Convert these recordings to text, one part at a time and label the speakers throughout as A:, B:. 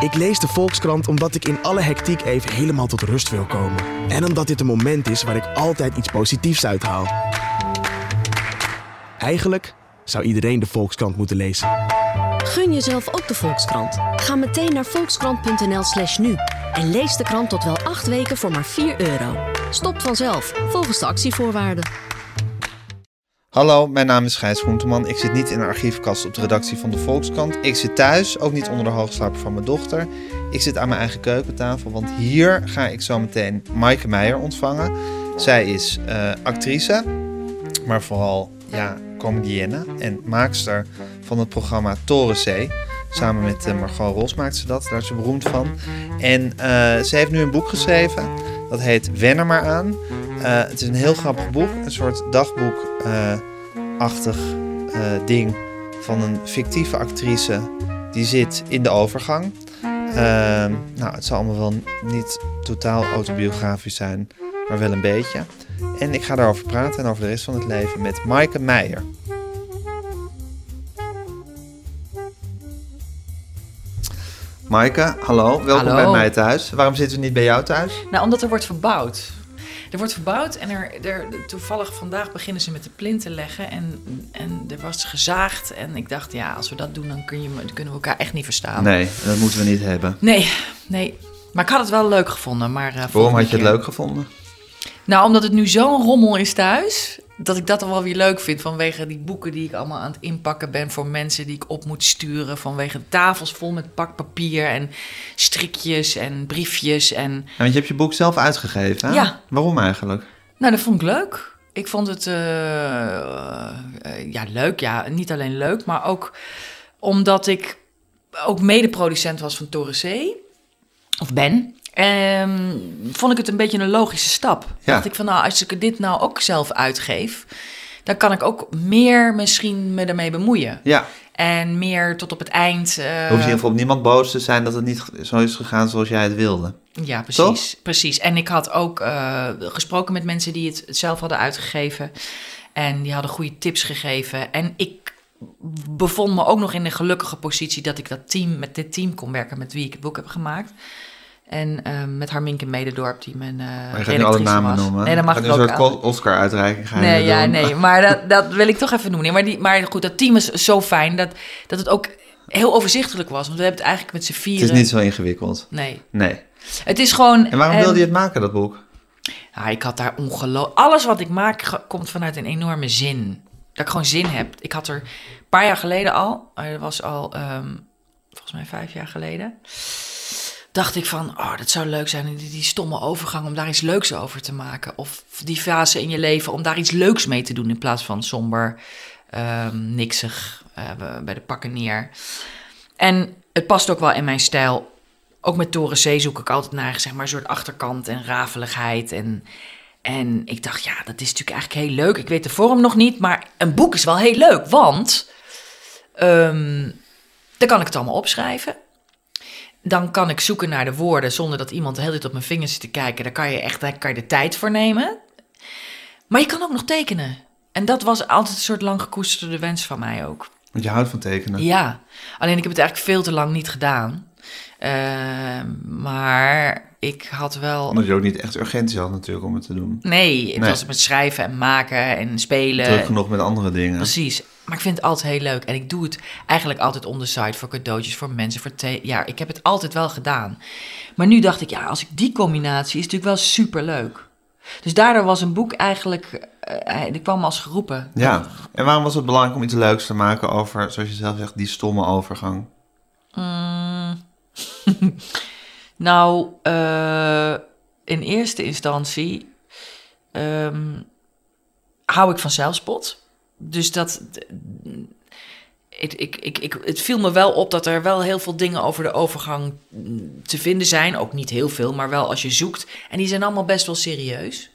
A: Ik lees de Volkskrant omdat ik in alle hectiek even helemaal tot rust wil komen. En omdat dit een moment is waar ik altijd iets positiefs uithaal. Eigenlijk zou iedereen de Volkskrant moeten lezen.
B: Gun jezelf ook de Volkskrant. Ga meteen naar volkskrant.nl/slash nu en lees de krant tot wel acht weken voor maar 4 euro. Stopt vanzelf, volgens de actievoorwaarden.
C: Hallo, mijn naam is Gijs Groenteman. Ik zit niet in de archiefkast op de redactie van de Volkskrant. Ik zit thuis, ook niet onder de hoogslaper van mijn dochter. Ik zit aan mijn eigen keukentafel, want hier ga ik zo meteen Maaike Meijer ontvangen. Zij is eh, actrice, maar vooral ja, comedienne en maakster van het programma Torenzee. Samen met uh, Ros maakt ze dat, daar is ze beroemd van. En uh, ze heeft nu een boek geschreven, dat heet Wen er maar aan. Uh, het is een heel grappig boek, een soort dagboekachtig ding van een fictieve actrice die zit in de overgang. nou, het zal allemaal wel niet totaal autobiografisch zijn, maar wel een beetje. En ik ga daarover praten en over de rest van het leven met Maaike Meijer. Maaike, hallo. Welkom
D: Hallo.
C: bij mij thuis. Waarom zitten we niet bij jou thuis?
D: Nou, omdat er wordt verbouwd. Er wordt verbouwd en er, er, toevallig vandaag beginnen ze met de plinten leggen. En, en er was gezaagd. En ik dacht, ja, als we dat doen, dan, kun je, dan kunnen we elkaar echt niet verstaan.
C: Nee, dat moeten we niet hebben.
D: nee, nee. Maar ik had het wel leuk gevonden. Maar, uh,
C: Waarom had je het leuk gevonden?
D: Nou, omdat het nu zo'n rommel is thuis. Dat ik dat al wel weer leuk vind. Vanwege die boeken die ik allemaal aan het inpakken ben. Voor mensen die ik op moet sturen. Vanwege tafels vol met pakpapier. En strikjes en briefjes. En
C: Ja, want je hebt je boek zelf uitgegeven. hè?
D: Ja.
C: Waarom eigenlijk?
D: Nou, dat vond ik leuk. Ik vond het eh, eh, ja, leuk. Ja, niet alleen leuk, maar ook omdat ik ook mede-producent was van Torensee. Of ben. Ehm, vond ik het een beetje een logische stap.
C: Ja.
D: Dacht ik van, nou, als ik dit nou ook zelf uitgeef... dan kan ik ook meer misschien me ermee bemoeien.
C: Ja,
D: En meer tot op het eind... eh,
C: hoef je in ieder geval op niemand boos te zijn dat het niet zo is gegaan zoals jij het wilde.
D: Ja, precies. precies. En ik had ook eh, gesproken met mensen die het zelf hadden uitgegeven. En die hadden goede tips gegeven. En ik bevond me ook nog in de gelukkige positie dat ik dat team, met dit team kon werken met wie ik het boek heb gemaakt. En eh, met Harminke Mededorp, die mijn eh
C: Maar je gaat nu alle namen
D: was.
C: noemen.
D: Nee, dat mag ik ook
C: een soort Oscar-uitreiking gaan
D: Nee, ja,
C: doen.
D: nee, maar dat, dat wil ik toch even noemen. Maar, die, maar goed, dat team is zo fijn dat, dat het ook heel overzichtelijk was. Want we hebben het eigenlijk met z'n
C: Het
D: vieren...
C: is niet zo ingewikkeld.
D: Nee.
C: Nee.
D: Het is gewoon...
C: En waarom
D: ehm,
C: wilde je het maken, dat boek?
D: Ja, ik had daar ongelooflijk... Alles wat ik maak komt vanuit een enorme zin. Dat ik gewoon zin heb. Ik had er een paar jaar geleden al... eh, Dat was al ehm, volgens mij vijf jaar geleden... Dacht ik van, oh, dat zou leuk zijn, die, die stomme overgang om daar iets leuks over te maken. Of die fase in je leven om daar iets leuks mee te doen in plaats van somber, ehm, niksig, eh, bij de pakken neer. En het past ook wel in mijn stijl. Ook met Toren C zoek ik altijd naar zeg maar, een soort achterkant en rafeligheid. En, en ik dacht, ja, dat is natuurlijk eigenlijk heel leuk. Ik weet de vorm nog niet, maar een boek is wel heel leuk. Want ehm, dan kan ik het allemaal opschrijven. Dan kan ik zoeken naar de woorden zonder dat iemand de hele tijd op mijn vingers zit te kijken. Daar kan je echt daar kan je de tijd voor nemen. Maar je kan ook nog tekenen. En dat was altijd een soort lang gekoesterde wens van mij ook.
C: Want je houdt van tekenen.
D: Ja, alleen ik heb het eigenlijk veel te lang niet gedaan. Ehm, maar ik had wel.
C: Omdat je ook niet echt urgentie had natuurlijk om het te doen.
D: Nee, het
C: Nee.
D: was met schrijven en maken en spelen.
C: Druk genoeg met andere dingen.
D: Precies. Maar ik vind het altijd heel leuk. En ik doe het eigenlijk altijd on the side voor cadeautjes, voor mensen, voor thee. Ja, ik heb het altijd wel gedaan. Maar nu dacht ik, ja, als ik die combinatie is natuurlijk wel super leuk. Dus daardoor was een boek eigenlijk, eh, die kwam als geroepen.
C: Ja. En waarom was het belangrijk om iets leuks te maken over, zoals je zelf zegt, die stomme overgang?
D: Mm. nou, eh, in eerste instantie ehm, hou ik van zelfspot. Dus dat. Ik, ik, ik, ik, het viel me wel op dat er wel heel veel dingen over de overgang te vinden zijn. Ook niet heel veel, maar wel als je zoekt. En die zijn allemaal best wel serieus.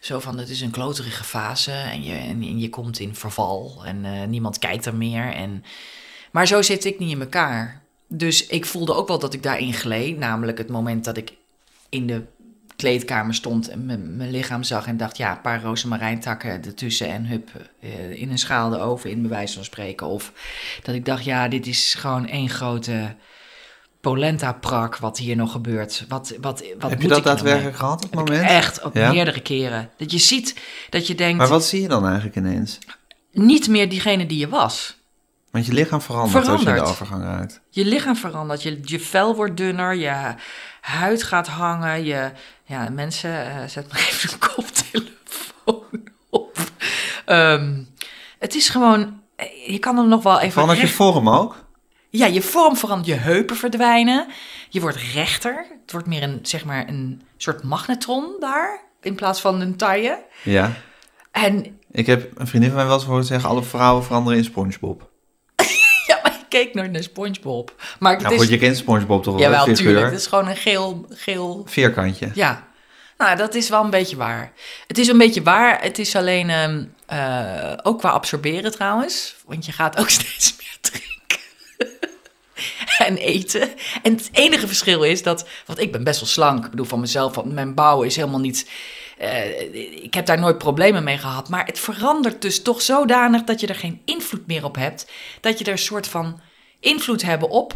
D: Zo van, het is een kloterige fase en je, en, en je komt in verval en eh, niemand kijkt er meer. En, maar zo zit ik niet in elkaar. Dus ik voelde ook wel dat ik daarin gleed. Namelijk het moment dat ik in de kleedkamer stond en mijn lichaam zag en dacht, ja, een paar rozemarijntakken ertussen en hup, eh, in een schaal de oven in, bij wijze van spreken. Of dat ik dacht, ja, dit is gewoon één grote polenta-prak wat hier nog gebeurt. Wat, wat, wat
C: Heb je dat
D: nog
C: daadwerkelijk gehad op het moment?
D: Echt, op
C: Ja?
D: meerdere keren. Dat je ziet, dat je denkt,
C: Maar wat zie je dan eigenlijk ineens?
D: niet meer diegene die je was.
C: Want je lichaam verandert, als je de overgang raakt.
D: Je lichaam verandert, je, je vel wordt dunner, je huid gaat hangen. Je, ja, mensen, eh, zet maar even een koptelefoon op. Ehm, het is gewoon, eh, je kan hem nog wel even...
C: Verandert je vorm ook?
D: Ja, je vorm verandert, je heupen verdwijnen. Je wordt rechter. Het wordt meer een, zeg maar, een soort magnetron daar, in plaats van een taille.
C: Ja.
D: En
C: Ik heb een vriendin van mij wel eens horen zeggen... alle vrouwen veranderen in Spongebob.
D: Keek nooit naar Spongebob. Maar het
C: Nou
D: is...
C: goed, je kent Spongebob toch wel?
D: Jawel,
C: hè?
D: tuurlijk.
C: Figuur.
D: Het is gewoon een geel, geel
C: Vierkantje.
D: Ja, nou, dat is wel een beetje waar. Het is een beetje waar. Het is alleen ehm, eh, ook qua absorberen trouwens. Want je gaat ook steeds meer drinken. en eten. En het enige verschil is dat... Want ik ben best wel slank. Ik bedoel, van mezelf, want mijn bouw is helemaal niet... eh, ik heb daar nooit problemen mee gehad. Maar het verandert dus toch zodanig dat je er geen invloed meer op hebt. Dat je er een soort van invloed hebben op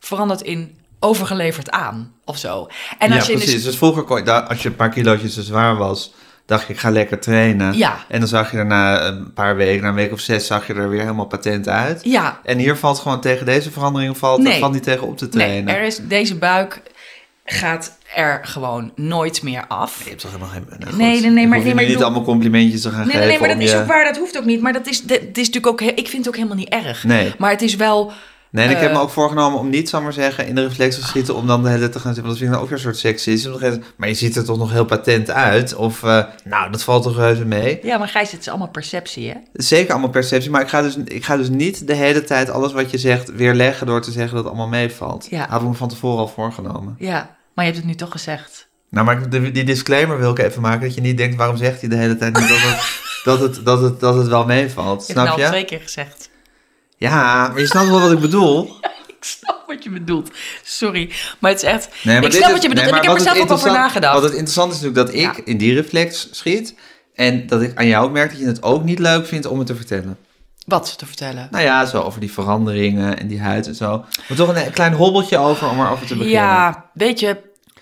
D: verandert in overgeleverd aan of zo. En
C: ja,
D: als je
C: precies. Dus vroeger, kon je, da- als je een paar kilootjes te zwaar was... dacht je, ik ga lekker trainen.
D: Ja.
C: En dan zag je er na een paar weken, na een week of zes... zag je er weer helemaal patent uit.
D: Ja,
C: En hier valt gewoon tegen deze verandering... valt,
D: Nee.
C: valt niet tegen op te
D: nee,
C: trainen.
D: er is, deze buik gaat er gewoon nooit meer af.
C: Je hebt toch helemaal geen... nou.
D: Nee, nee, nee,
C: Ik
D: maar- nee,
C: je
D: maar
C: niet allemaal complimentjes te gaan
D: Nee, nee,
C: geven
D: nee, maar dat is ook waar, dat hoeft ook niet. Maar dat is, dat, is natuurlijk ook, ik vind het ook helemaal niet erg.
C: Nee.
D: Maar het is wel,
C: Nee, en ik heb
D: Eh.
C: me ook voorgenomen om niet, zal maar zeggen, in de reflex te schieten om dan de hele tijd te gaan zitten. Want dat vind ik dan ook weer een soort seksisme. Je- Maar je ziet er toch nog heel patent uit? Of, eh, nou, dat valt toch reuze mee?
D: ja, maar Gijs, het is allemaal perceptie, hè?
C: Zeker allemaal perceptie, maar ik ga, dus, ik ga dus niet de hele tijd alles wat je zegt weerleggen door te zeggen dat het allemaal meevalt.
D: Ja.
C: Had ik me van tevoren al voorgenomen.
D: Ja, maar je hebt het nu toch gezegd.
C: Nou, maar die disclaimer wil ik even maken, dat je niet denkt, waarom zegt hij de hele tijd niet dat het, dat het, dat het, dat het wel meevalt?
D: Je hebt het
C: Snap
D: nou al
C: je?
D: twee keer gezegd.
C: Ja, maar je snapt wel wat ik bedoel.
D: Ik snap wat je bedoelt. Sorry, maar het is echt...
C: Nee, maar
D: ik snap
C: is-
D: wat je bedoelt
C: nee,
D: en ik heb er zelf ook over nagedacht.
C: Wat het interessant is natuurlijk dat ik
D: Ja.
C: in die reflex schiet. En dat ik aan jou merk dat je het ook niet leuk vindt om het te vertellen.
D: Wat te vertellen?
C: Nou ja, zo over die veranderingen en die huid en zo. Maar toch een klein hobbeltje over om erover te beginnen.
D: Ja, weet je,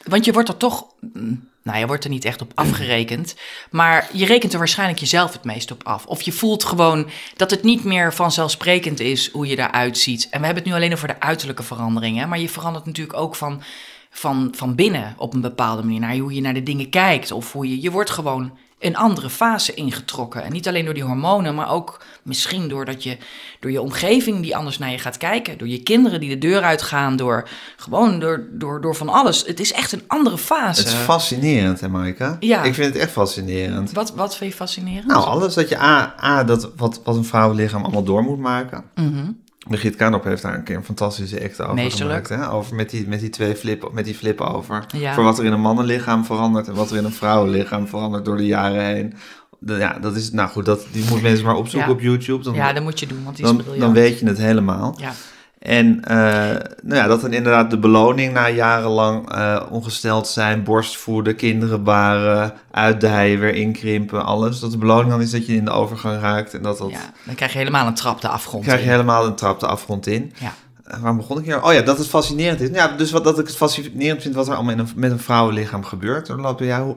D: want je wordt er toch. mm, Nou, je wordt er niet echt op afgerekend. Maar je rekent er waarschijnlijk jezelf het meest op af. Of je voelt gewoon dat het niet meer vanzelfsprekend is hoe je eruit ziet. En we hebben het nu alleen over de uiterlijke veranderingen. Maar je verandert natuurlijk ook van, van, van binnen op een bepaalde manier. Naar hoe je naar de dingen kijkt. Of hoe je. Je wordt gewoon een andere fase ingetrokken. En niet alleen door die hormonen, maar ook misschien doordat je door je omgeving die anders naar je gaat kijken. Door je kinderen die de deur uitgaan. Door gewoon door, door, door van alles. Het is echt een andere fase.
C: Het is fascinerend, hè, Maaike?
D: Ja.
C: Ik vind het echt fascinerend.
D: wat, wat vind je fascinerend?
C: Nou, alles dat je A, A dat wat, wat een vrouwenlichaam allemaal door moet maken.
D: Mhm.
C: Brigitte Kaanop heeft daar een keer een fantastische act over
D: Meesterlijk.
C: gemaakt. Hè? Over met die, met die twee flip, met die flip over.
D: Ja.
C: Voor wat er in een mannenlichaam verandert en wat er in een vrouwenlichaam verandert door de jaren heen. De- ja, dat is, nou goed, dat, die moet mensen maar opzoeken
D: Ja.
C: op YouTube. Dan,
D: ja, dat moet je doen, want die is
C: dan,
D: briljant.
C: dan weet je het helemaal.
D: Ja.
C: En eh, nou ja, dat dan inderdaad de beloning na jarenlang eh, ongesteld zijn, borstvoeden, kinderen baren, uitdijen, weer inkrimpen, alles. Dat de beloning dan is dat je in de overgang raakt en dat dat...
D: ja, dan krijg je helemaal een trap de afgrond
C: krijg je
D: in.
C: helemaal een trap de afgrond in.
D: Ja.
C: Eh, Waarom begon ik hier? Oh ja, dat het fascinerend is. Ja, dus wat, dat ik het fascinerend vind wat er allemaal in een, met een vrouwenlichaam gebeurt.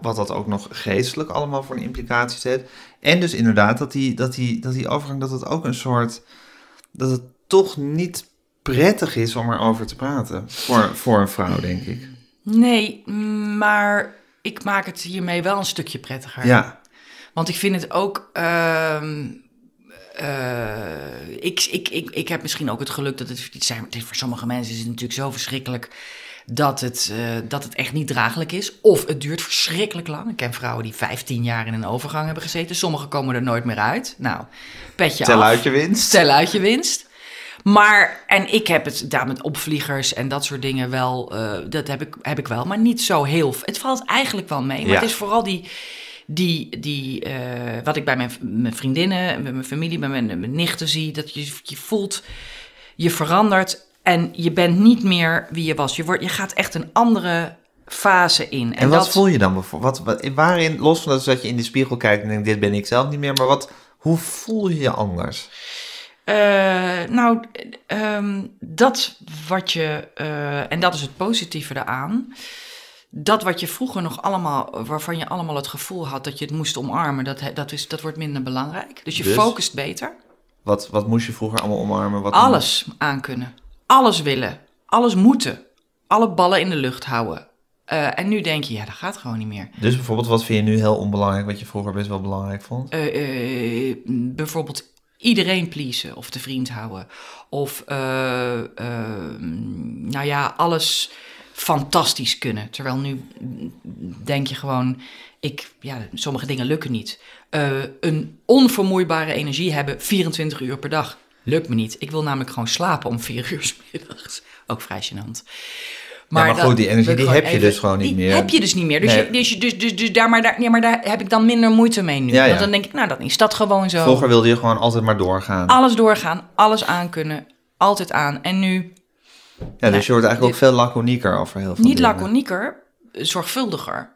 C: Wat dat ook nog geestelijk allemaal voor implicaties heeft. En dus inderdaad dat die, dat die, dat die overgang, dat het ook een soort... Dat het toch niet prettig is om erover te praten. Voor, voor een vrouw, denk ik.
D: Nee, maar ik maak het hiermee wel een stukje prettiger.
C: Ja,
D: Want ik vind het ook. ehm, eh, ik, ik, ik, ik heb misschien ook het geluk dat het. zijn, voor sommige mensen is het natuurlijk zo verschrikkelijk. Dat het, eh, dat het echt niet draaglijk is. Of het duurt verschrikkelijk lang. Ik ken vrouwen die 15 jaar in een overgang hebben gezeten. Sommigen komen er nooit meer uit. Nou, petje
C: tel
D: af.
C: uit je winst.
D: Stel uit je winst. Maar, en ik heb het daar met opvliegers en dat soort dingen wel, eh, dat heb ik, heb ik wel, maar niet zo heel. Het valt eigenlijk wel mee. Maar
C: Ja.
D: het is vooral die, die, die eh, wat ik bij mijn, mijn vriendinnen, met mijn familie, bij mijn, mijn nichten zie, dat je, je voelt, je verandert en je bent niet meer wie je was. Je, wordt, je gaat echt een andere fase in.
C: En, wat
D: dat,
C: voel je dan bijvoorbeeld? Wat, wat, waarin, los van dat, dat je in de spiegel kijkt en denkt, dit ben ik zelf niet meer. Maar wat, hoe voel je je anders?
D: Eh, nou, ehm, dat wat je, eh, en dat is het positieve eraan. Dat wat je vroeger nog allemaal, waarvan je allemaal het gevoel had dat je het moest omarmen, dat, dat, is, dat wordt minder belangrijk. Dus je
C: Dus?
D: focust beter.
C: Wat, wat moest je vroeger allemaal omarmen? Wat
D: Alles aankunnen. Alles willen. Alles moeten. Alle ballen in de lucht houden. Eh, en nu denk je, ja, dat gaat gewoon niet meer.
C: Dus bijvoorbeeld, wat vind je nu heel onbelangrijk, wat je vroeger best wel belangrijk vond?
D: Bijvoorbeeld iedereen pleasen of te vriend houden. Of, eh, eh, nou ja, alles fantastisch kunnen. Terwijl nu denk je gewoon, ik, ja, sommige dingen lukken niet. Eh, een onvermoeibare energie hebben 24 uur per dag. Lukt me niet. Ik wil namelijk gewoon slapen om 4 uur 's middags. Ook vrij gênant.
C: Maar
D: dat-
C: goed, die energie, die heb je
D: even-
C: dus gewoon niet
D: die
C: meer.
D: heb je dus niet meer. Dus,
C: Nee.
D: je, dus, je- dus, dus, dus daar, maar, daar, ja, maar daar heb ik dan minder moeite mee nu.
C: Ja.
D: Want dan denk ik, nou, dan is dat gewoon zo.
C: Vroeger wilde je gewoon altijd maar doorgaan.
D: Alles doorgaan, alles aankunnen, altijd aan. En nu
C: ja, dus je wordt eigenlijk ook veel laconieker over heel veel
D: niet
C: dingen.
D: laconieker, zorgvuldiger.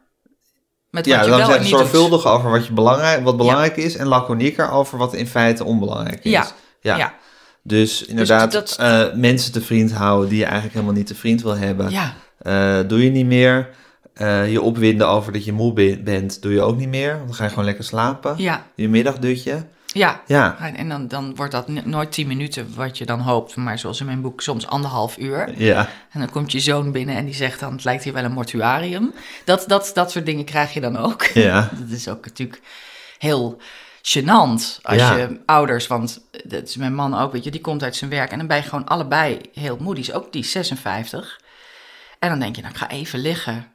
D: Met
C: Ja,
D: wat je
C: dan
D: wel
C: je
D: doet.
C: zorgvuldig over wat, je belangrijk, wat belangrijk is en laconieker over wat in feite onbelangrijk is.
D: Ja,
C: ja.
D: Ja.
C: Dus inderdaad,
D: dat-
C: eh, mensen te vriend houden die je eigenlijk helemaal niet te vriend wil hebben,
D: Ja,
C: eh, doe je niet meer. Eh, je opwinden over dat je moe be- bent, doe je ook niet meer. Want dan ga je gewoon lekker slapen.
D: ja,
C: Je middagdutje.
D: ja.
C: Ja,
D: En dan, dan wordt dat nooit tien minuten wat je dan hoopt. Maar zoals in mijn boek, soms anderhalf uur.
C: ja.
D: En dan komt je zoon binnen en die zegt dan, het lijkt hier wel een mortuarium. Dat, dat, dat soort dingen krijg je dan ook.
C: Ja.
D: Dat is ook natuurlijk heel gênant als
C: Ja.
D: je ouders, want dat is mijn man ook, weet je, die komt uit zijn werk en dan ben je gewoon allebei heel moe. Die is ook die is 56. En dan denk je, nou, ik ga even liggen.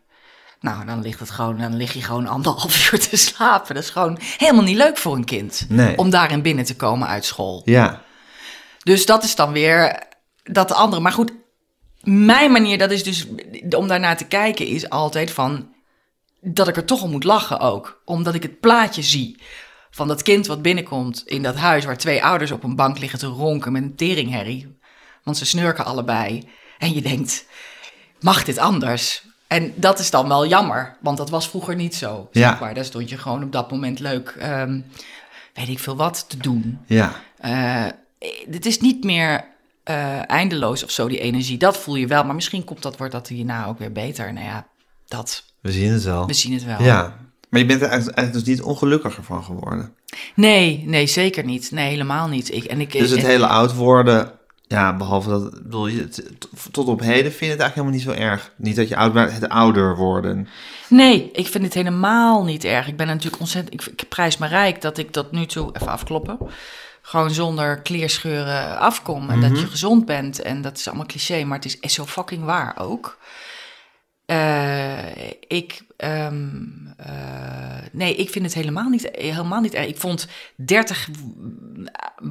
D: Nou, dan ligt het gewoon, dan lig je gewoon anderhalf uur te slapen. Dat is gewoon helemaal niet leuk voor een kind.
C: Nee.
D: Om daarin binnen te komen uit school.
C: Ja,
D: Dus dat is dan weer dat andere. Maar goed, mijn manier, dat is dus om daarnaar te kijken, is altijd van dat ik er toch om moet lachen ook. Omdat ik het plaatje zie van dat kind wat binnenkomt in dat huis waar twee ouders op een bank liggen te ronken met een teringherrie. Want ze snurken allebei. En je denkt, mag dit anders? En dat is dan wel jammer, want dat was vroeger niet zo.
C: Ja.
D: Maar. Daar stond je gewoon op dat moment leuk, ehm, weet ik veel wat, te doen.
C: ja.
D: Eh, het is niet meer eh, eindeloos of zo, die energie. Dat voel je wel. Maar misschien komt dat, wordt dat hierna ook weer beter. Nou ja, dat.
C: We zien het wel.
D: We zien het wel.
C: Ja. Maar je bent er eigenlijk, dus niet ongelukkiger van geworden.
D: Nee, nee, zeker niet. Nee, helemaal niet. Ik, en ik,
C: Dus het hele oud worden, ja, behalve dat, bedoel je, tot op heden vind je het eigenlijk helemaal niet zo erg. Niet dat je oud bent, het ouder worden.
D: Nee, ik vind het helemaal niet erg. Ik ben natuurlijk ontzettend... Ik, ik prijs me rijk dat ik tot nu toe... Even afkloppen. Gewoon zonder kleerscheuren afkom. En dat je gezond bent. En dat is allemaal cliché, maar het is, is zo fucking waar ook. Eh, ik... ehm, eh, nee, ik vind het helemaal niet, helemaal niet erg. Ik vond 30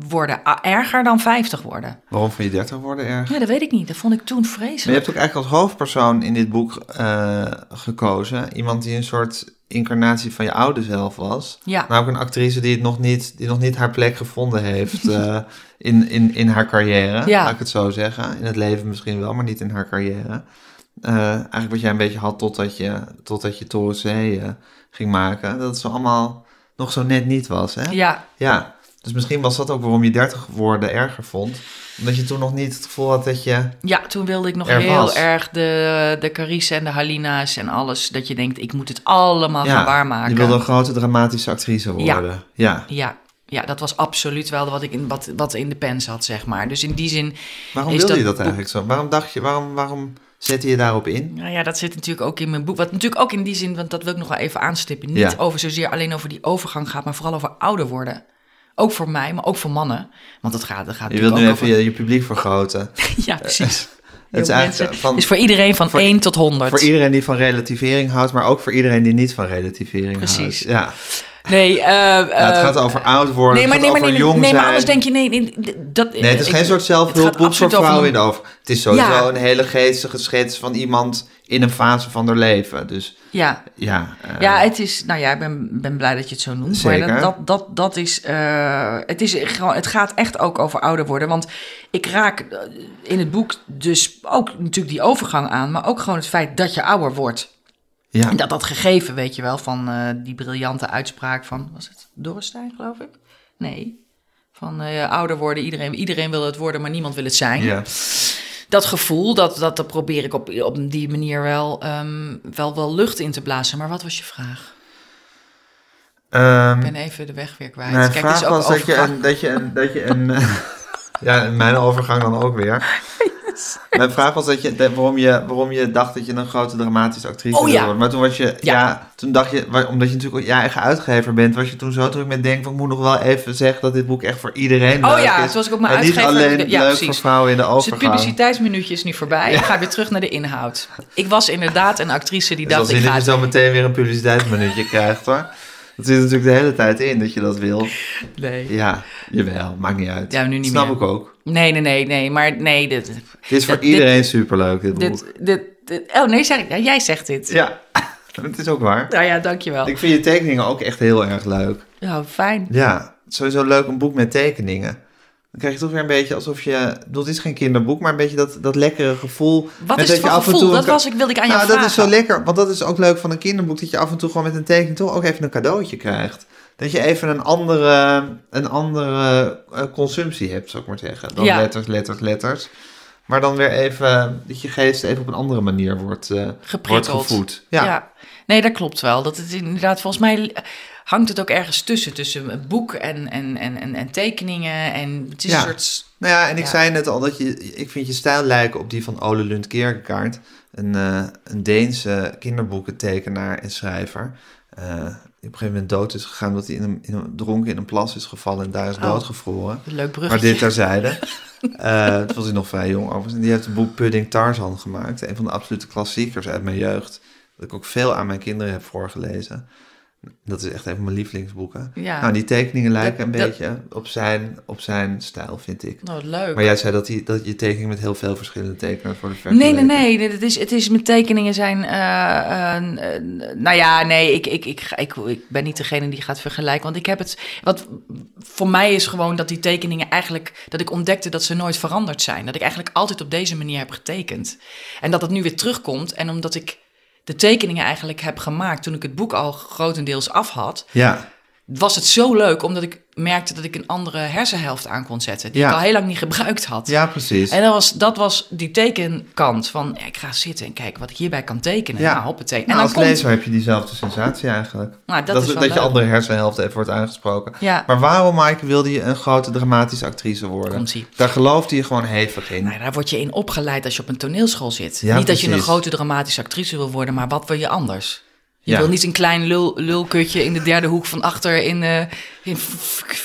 D: worden erger dan 50 worden.
C: Waarom vond je 30 worden erg?
D: Ja, dat weet ik niet. Dat vond ik toen
C: Maar je
D: vreselijk.
C: hebt ook eigenlijk als hoofdpersoon in dit boek eh, gekozen. Iemand die een soort incarnatie van je oude zelf was.
D: Ja.
C: Namelijk een actrice die, het nog, niet, die nog niet haar plek gevonden heeft eh, in, in, in haar carrière.
D: Ja.
C: Laat ik het zo zeggen. In het leven misschien wel, maar niet in haar carrière. Eh, eigenlijk wat jij een beetje had totdat je, totdat je Toren Zee eh, ging maken. Dat het zo allemaal nog zo net niet was. Hè?
D: Ja,
C: Ja, dus misschien was dat ook waarom je 30 woorden erger vond. Omdat je toen nog niet het gevoel had dat je...
D: Ja, toen wilde ik nog
C: Er
D: heel
C: was.
D: erg de, de Carice en de Halina's en alles. Dat je denkt, ik moet het allemaal gaan waarmaken.
C: je wilde een grote dramatische actrice worden. Ja.
D: Ja, ja, dat was absoluut wel wat ik in, wat, wat in de pen zat, zeg maar. Dus in die zin,
C: Waarom wilde
D: dat
C: je dat
D: boek-
C: eigenlijk zo? Waarom dacht je, waarom, waarom zette je daarop in?
D: nou ja, dat zit natuurlijk ook in mijn boek. Wat natuurlijk ook in die zin, want dat wil ik nog wel even aanstippen. Niet
C: Ja.
D: over zozeer alleen over die overgang gaat, maar vooral over ouder worden. Ook voor mij, maar ook voor mannen. Want dat gaat, dat gaat
C: Je wilt nu even je, je publiek vergroten.
D: Ja, precies.
C: Het is eigenlijk
D: mensen.
C: van,
D: Dus voor iedereen van
C: voor-
D: 1 tot 100.
C: voor iedereen die van relativering houdt, maar ook voor iedereen die niet van relativering
D: Precies.
C: houdt. Ja.
D: Nee, eh,
C: het
D: eh,
C: gaat over oud worden,
D: Nee, maar,
C: het
D: nee, maar,
C: over
D: nee,
C: jong
D: nee, maar anders denk je, nee, nee dat,
C: Nee, het is
D: ik-
C: geen soort zelfhulpboek voor vrouwen in de over. Het is sowieso
D: Ja.
C: een hele geestige schets van iemand in een fase van haar leven. Dus
D: Ja,
C: ja. eh,
D: ja, het is, nou ja, ik ben, ben blij dat je het zo noemt.
C: Zeker.
D: Maar dat, dat, dat, is, het is gewoon, het gaat echt ook over ouder worden. Want ik raak in het boek dus ook natuurlijk die overgang aan, maar ook gewoon het feit dat je ouder wordt.
C: Ja.
D: En dat dat gegeven, weet je wel, van eh, die briljante uitspraak van, was het Dorrestein, geloof ik? Nee, Van eh, ouder worden, iedereen, iedereen wil het worden, maar niemand wil het zijn.
C: Ja.
D: Dat gevoel, dat, dat, dat probeer ik op, op die manier wel, ehm, wel, wel lucht in te blazen. Maar wat was je vraag?
C: Ehm,
D: Ik ben even de weg weer kwijt.
C: Mijn
D: Kijk,
C: vraag
D: is ook
C: was dat je, een, dat je een... Dat je een ja, mijn overgang dan ook weer. Mijn vraag was dat je, waarom, je, waarom je dacht dat je een grote dramatische actrice
D: Oh,
C: wilde
D: ja.
C: worden. Maar toen was je, ja.
D: Ja.
C: toen dacht je, omdat je natuurlijk je eigen uitgever bent, was je toen zo druk met denken van, ik moet nog wel even zeggen dat dit boek echt voor iedereen
D: Oh
C: leuk
D: ja,
C: is.
D: toen was ik ook mijn
C: en niet alleen
D: Ja,
C: leuk
D: precies.
C: voor vrouwen in de
D: Dus het
C: overgang.
D: publiciteitsminuutje is nu voorbij. Ik ga weer terug naar de inhoud. Ik was inderdaad een actrice die
C: Dus als
D: dacht, ik ga
C: dat je zo meteen weer een publiciteitsminuutje krijgt hoor. Dat zit natuurlijk de hele tijd in dat je dat wil.
D: Nee.
C: Ja, jawel, maakt niet uit.
D: Ja, nu niet
C: Snap
D: meer.
C: ik ook.
D: nee, nee, nee, nee. Maar nee, dit...
C: Het is voor
D: Dat- dit-
C: iedereen superleuk, dit boek.
D: dit, dit, dit- oh nee, zeg jij zegt dit.
C: Ja, het is ook waar.
D: Nou ja, dankjewel.
C: Ik vind je tekeningen ook echt heel erg leuk.
D: Ja, fijn.
C: Ja, sowieso leuk een boek met tekeningen. Dan krijg je toch weer een beetje alsof je... Het is geen kinderboek, maar een beetje dat, dat lekkere gevoel.
D: Wat
C: met
D: is
C: dat je af en
D: gevoel?
C: toe
D: Dat was ik, wilde ik aan jou
C: nou,
D: vragen.
C: dat is zo lekker. Want dat is ook leuk van een kinderboek. Dat je af en toe gewoon met een tekening toch ook even een cadeautje krijgt. Dat je even een andere, een andere eh, consumptie hebt, zou ik maar zeggen. Dan
D: Ja.
C: letters, letters, letters. Maar dan weer even, dat je geest even op een andere manier wordt, eh wordt gevoed.
D: Ja.
C: Ja.
D: nee, dat klopt wel. Dat het inderdaad, volgens mij hangt het ook ergens tussen. Tussen een boek en, en, en, en, en tekeningen. En het is
C: Ja.
D: een soort...
C: Nou ja, en ik
D: Ja.
C: zei net al dat je, ik vind je stijl lijken op die van Ole Lund Kierkegaard. Een, eh, een Deense kinderboekentekenaar en schrijver. Eh, die op een gegeven moment dood is gegaan omdat hij in een, in een, dronken in een plas is gevallen en daar is
D: Oh.
C: doodgevroren.
D: Leuk bruggetje.
C: Maar dit terzijde. Eh het was hij nog vrij jong overigens. En die heeft het boek Pudding Tarzan gemaakt. Een van de absolute klassiekers uit mijn jeugd. Dat ik ook veel aan mijn kinderen heb voorgelezen. Dat is echt een van mijn lievelingsboeken.
D: Ja.
C: Nou, die tekeningen lijken een
D: Dat-
C: beetje op zijn, op zijn stijl, vind ik.
D: Nou, leuk.
C: Maar jij zei dat, die, dat je tekeningen met heel veel verschillende tekenaars worden
D: Nee,
C: vergeleken.
D: nee, nee. Het is, het is mijn tekeningen zijn. eh, nou ja, nee, ik, ik, ik, ik, ik ben niet degene die gaat vergelijken. Want ik heb het. Wat voor mij is gewoon dat die tekeningen eigenlijk. Dat ik ontdekte dat ze nooit veranderd zijn. Dat ik eigenlijk altijd op deze manier heb getekend. En dat het nu weer terugkomt. En omdat ik de tekeningen eigenlijk heb gemaakt toen ik het boek al grotendeels af had.
C: Ja,
D: Was het zo leuk omdat ik merkte dat ik een andere hersenhelft aan kon zetten. Die
C: Ja.
D: ik al heel lang niet gebruikt had.
C: ja precies.
D: En dat was, dat was die tekenkant van, ja, ik ga zitten en kijken wat ik hierbij kan tekenen.
C: Ja.
D: Nou, hoppatee. En
C: Nou, als
D: komt,
C: lezer heb je diezelfde sensatie eigenlijk.
D: nou, dat,
C: Dat,
D: is
C: dat,
D: wel
C: je
D: leuk.
C: andere hersenhelft even wordt aangesproken.
D: Ja,
C: Maar waarom, Maaike, wilde je een grote dramatische actrice worden? Daar geloofde je gewoon hevig in.
D: nou, daar word je in opgeleid als je op een toneelschool zit.
C: Ja,
D: niet dat je een grote dramatische actrice wil worden, maar wat wil je anders? Je
C: Ja.
D: wil niet een klein lul, lulkutje in de derde hoek van achter in, eh in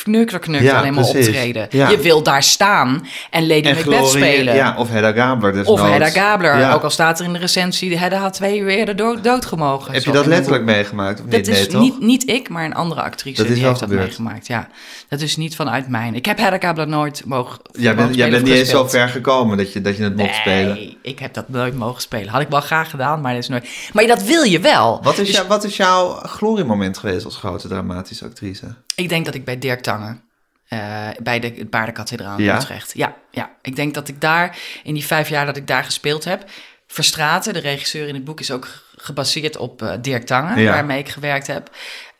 D: knukkerknuk
C: Ja,
D: alleen maar
C: precies.
D: optreden.
C: Ja.
D: Je wil daar staan en Lady
C: en
D: Macbeth
C: Glorie-
D: spelen.
C: Ja, of Hedda Gabler dus
D: Of Hedda Gabler,
C: Ja.
D: ook al staat er in de recensie, Hedda had twee uur eerder dood, doodgemogen.
C: Heb je dat letterlijk meegemaakt of
D: Dat
C: niet?
D: is
C: nee, toch?
D: niet, niet ik, maar een andere actrice
C: Dat
D: die heeft dat meegemaakt. Ja, dat is niet vanuit mijn. Ik heb Hedda Gabler nooit mogen.
C: Jij bent, jij bent niet eens zo ver gekomen dat je, dat je het mocht spelen.
D: Nee, ik heb dat nooit mogen spelen. Had ik wel graag gedaan, maar dat is nooit. Maar dat wil je wel.
C: Wat is,
D: Dus
C: jou- wat is jouw gloriemoment geweest als grote dramatische actrice?
D: Ik denk dat ik bij Dirk Tangen. eh, bij de Paardenkathedraal in
C: Ja?
D: Utrecht. Ja, ja, ik denk dat ik daar, in die vijf jaar dat ik daar gespeeld heb... Verstraten, de regisseur in het boek, is ook gebaseerd op eh, Dirk Tangen...
C: Ja.
D: waarmee ik gewerkt heb.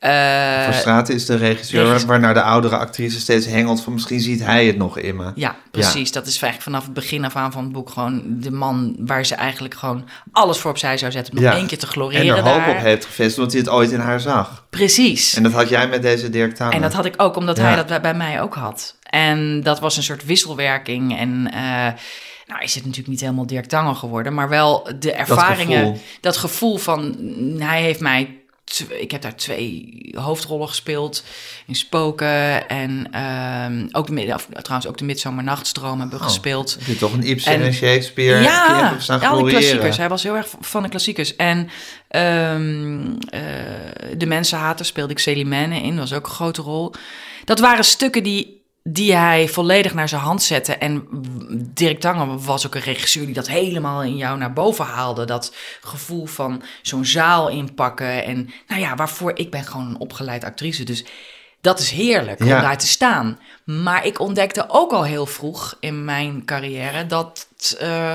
D: Eh,
C: Verstraeten is de regisseur
D: regisseur.
C: waarnaar de oudere actrice steeds hengelt van misschien ziet hij het nog in me.
D: Ja, precies. Dat is eigenlijk vanaf het begin af aan van het boek gewoon de man waar ze eigenlijk gewoon alles voor opzij zou zetten om nog één keer te
C: En
D: gloreren
C: er hoop
D: daar.
C: op heeft gevestigd omdat hij het ooit in haar zag.
D: Precies.
C: En dat had jij met deze Dirk Tamer.
D: En dat had ik ook, omdat
C: Ja.
D: hij dat bij- mij ook had. En dat was een soort wisselwerking. En eh, nou is het natuurlijk niet helemaal Dirk Tanger geworden, maar wel de ervaringen.
C: gevoel.
D: dat gevoel van, mm, hij heeft mij... Ik heb daar twee hoofdrollen gespeeld in Spoken en ehm, ook de, of, trouwens ook de Midsomernachtstroom hebben we
C: Oh,
D: gespeeld.
C: Heb je toch een Ibsen en,
D: En-
C: Shakespeare
D: Ja,
C: ja, gloriëren.
D: klassiekers. Hij was heel erg van de klassiekers. En ehm, eh, De Mensenhater speelde ik Celimene in. Dat was ook een grote rol. Dat waren stukken die, die hij volledig naar zijn hand zette. En Dirk Tanger was ook een regisseur die dat helemaal in jou naar boven haalde. Dat gevoel van zo'n zaal inpakken. En nou ja, waarvoor ik ben gewoon een opgeleid actrice. Dus Dat is heerlijk
C: Ja.
D: om daar te staan. Maar ik ontdekte ook al heel vroeg in mijn carrière dat eh,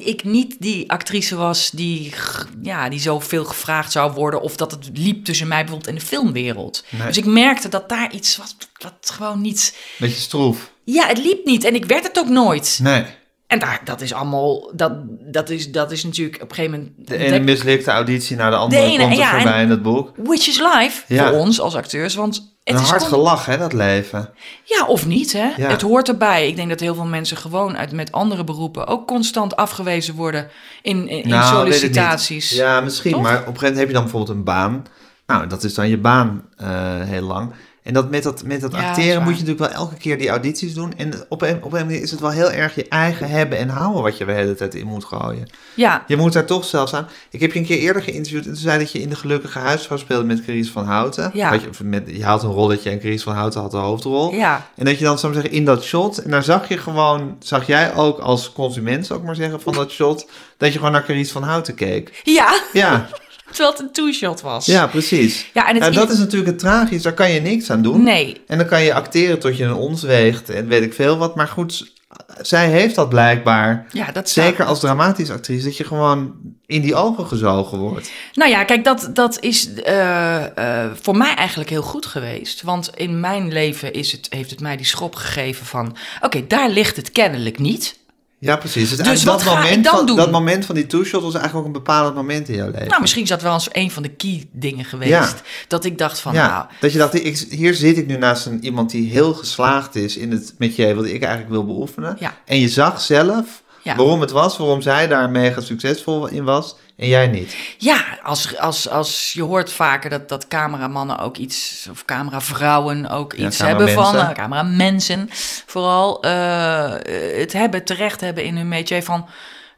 D: ik niet die actrice was die, ja, die zoveel gevraagd zou worden. Of dat het liep tussen mij bijvoorbeeld en de filmwereld.
C: Nee.
D: Dus ik merkte dat daar iets was wat gewoon niet.
C: Beetje stroef.
D: Ja, het liep niet en ik werd het ook nooit.
C: Nee.
D: En daar, dat is allemaal. Dat, dat, is, dat is natuurlijk op een gegeven moment.
C: De ene mislikte auditie naar de andere
D: De ene,
C: komt er
D: ja, en-
C: voorbij in het boek.
D: Which is life
C: Ja.
D: voor ons als acteurs. Want het
C: Een
D: is
C: hard gelach, hè, dat leven.
D: Ja, of niet, hè?
C: Ja.
D: Het hoort erbij. Ik denk dat heel veel mensen gewoon uit, met andere beroepen ook constant afgewezen worden in, in,
C: Nou,
D: sollicitaties.
C: Ja, misschien.
D: Toch?
C: Maar op een gegeven moment heb je dan bijvoorbeeld een baan. Nou, dat is dan je baan eh, heel lang. En dat met dat, met dat
D: Ja,
C: acteren moet je natuurlijk wel elke keer die audities doen. En op een, op een manier is het wel heel erg je eigen hebben en houden wat je de hele tijd in moet gooien.
D: Ja,
C: Je moet daar toch zelfs aan. Ik heb je een keer eerder geïnterviewd en toen zei dat je in de Gelukkige Huisvrouw speelde met Carice van Houten.
D: Ja.
C: Had je, met, je had een rolletje en Carice van Houten had de hoofdrol.
D: ja.
C: En dat je dan, zou zeggen, in dat shot, en daar zag je gewoon, zag jij ook als consument, zou ik maar zeggen, van dat shot, dat je gewoon naar Carice van Houten keek.
D: Ja,
C: Ja,
D: terwijl het een two-shot was.
C: ja precies.
D: Ja, en
C: Nou, dat is natuurlijk het tragisch, daar kan je niks aan doen.
D: Nee,
C: En dan kan je acteren tot je een ons weegt en weet ik veel wat. Maar goed, zij heeft dat blijkbaar,
D: ja, dat
C: zeker als dramatisch actrice, dat je gewoon in die ogen gezogen wordt.
D: Nou ja, kijk, dat, dat is eh, eh, voor mij eigenlijk heel goed geweest. Want in mijn leven is het, heeft het mij die schop gegeven van... oké, daar ligt het kennelijk niet.
C: Ja, precies. Dus,
D: Dus
C: dat, moment
D: dan
C: van,
D: doen?
C: dat moment van die two-shot was eigenlijk ook een bepalend moment in jouw leven.
D: Nou, misschien is dat wel eens een van de key dingen geweest.
C: Ja.
D: Dat ik dacht van,
C: ja,
D: nou,
C: dat je dacht, ik, hier zit ik nu naast een, iemand die heel geslaagd is in het metier wat ik eigenlijk wil beoefenen.
D: Ja.
C: En je zag zelf waarom het was, waarom zij daar mega succesvol in was en jij niet.
D: Ja, als, als, als je hoort vaker dat, dat cameramannen ook iets, of cameravrouwen ook
C: Ja,
D: iets hebben van,
C: cameramensen.
D: uh, cameramensen vooral, eh, het hebben, terecht hebben in hun métier van,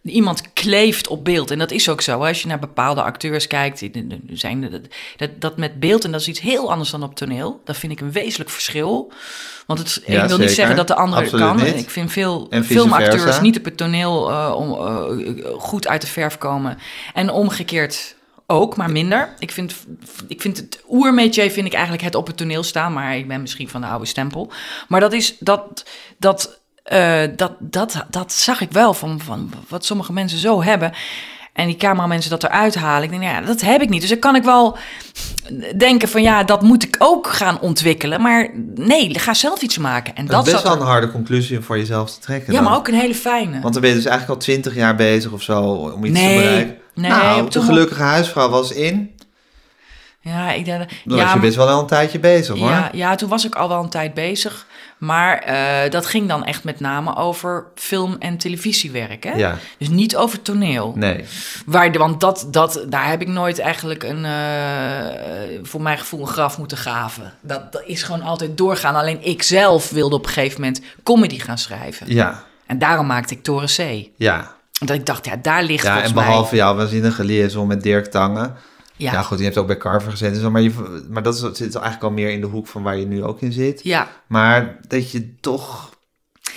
D: iemand kleeft op beeld. En dat is ook zo. Als je naar bepaalde acteurs kijkt, zijn dat, dat, met beeld, en dat is iets heel anders dan op toneel. Dat vind ik een wezenlijk verschil. Want het
C: Ja,
D: een wil niet zeggen dat de andere kan.
C: niet.
D: Ik vind veel filmacteurs
C: versa.
D: niet op het toneel eh, om, eh, goed uit de verf komen. En omgekeerd ook, maar minder. Ik vind, ik vind het oermetier vind ik eigenlijk het op het toneel staan, maar ik ben misschien van de oude stempel. Maar dat is dat dat eh, dat, dat, dat zag ik wel van, van wat sommige mensen zo hebben. En die cameramensen dat eruit halen. Ik denk, nou ja, dat heb ik niet. Dus dan kan ik wel denken van ja, dat moet ik ook gaan ontwikkelen. Maar nee, ga zelf iets maken. En
C: Dat,
D: dat,
C: is best wel
D: er-
C: een harde conclusie om voor jezelf te trekken.
D: Ja,
C: dan.
D: maar ook een hele fijne.
C: Want dan ben je dus eigenlijk al twintig jaar bezig of zo om iets
D: Nee,
C: te bereiken.
D: nee,
C: nou, de gelukkige huisvrouw was in.
D: ja, ik denk,
C: Dan
D: ja,
C: was je best wel al een tijdje bezig hoor.
D: Ja, ja, toen was ik al wel een tijd bezig. Maar eh, dat ging dan echt met name over film- en televisiewerk. Hè?
C: Ja.
D: Dus niet over toneel.
C: Nee.
D: Waar want dat, dat, daar heb ik nooit eigenlijk een, eh, voor mijn gevoel een graf moeten graven. Dat, dat is gewoon altijd doorgaan. Alleen ik zelf wilde op een gegeven moment comedy gaan schrijven.
C: Ja.
D: En daarom maakte ik Toren C.
C: Ja.
D: Dat ik dacht, ja, daar ligt
C: Ja,
D: volgens
C: en behalve jouw waanzinnige liaison met Dirk Tangen. Ja.
D: Ja,
C: goed, je hebt ook bij Carver gezeten. zo, Maar, je, maar dat is, zit eigenlijk al meer in de hoek van waar je nu ook in zit.
D: ja,
C: Maar dat je toch...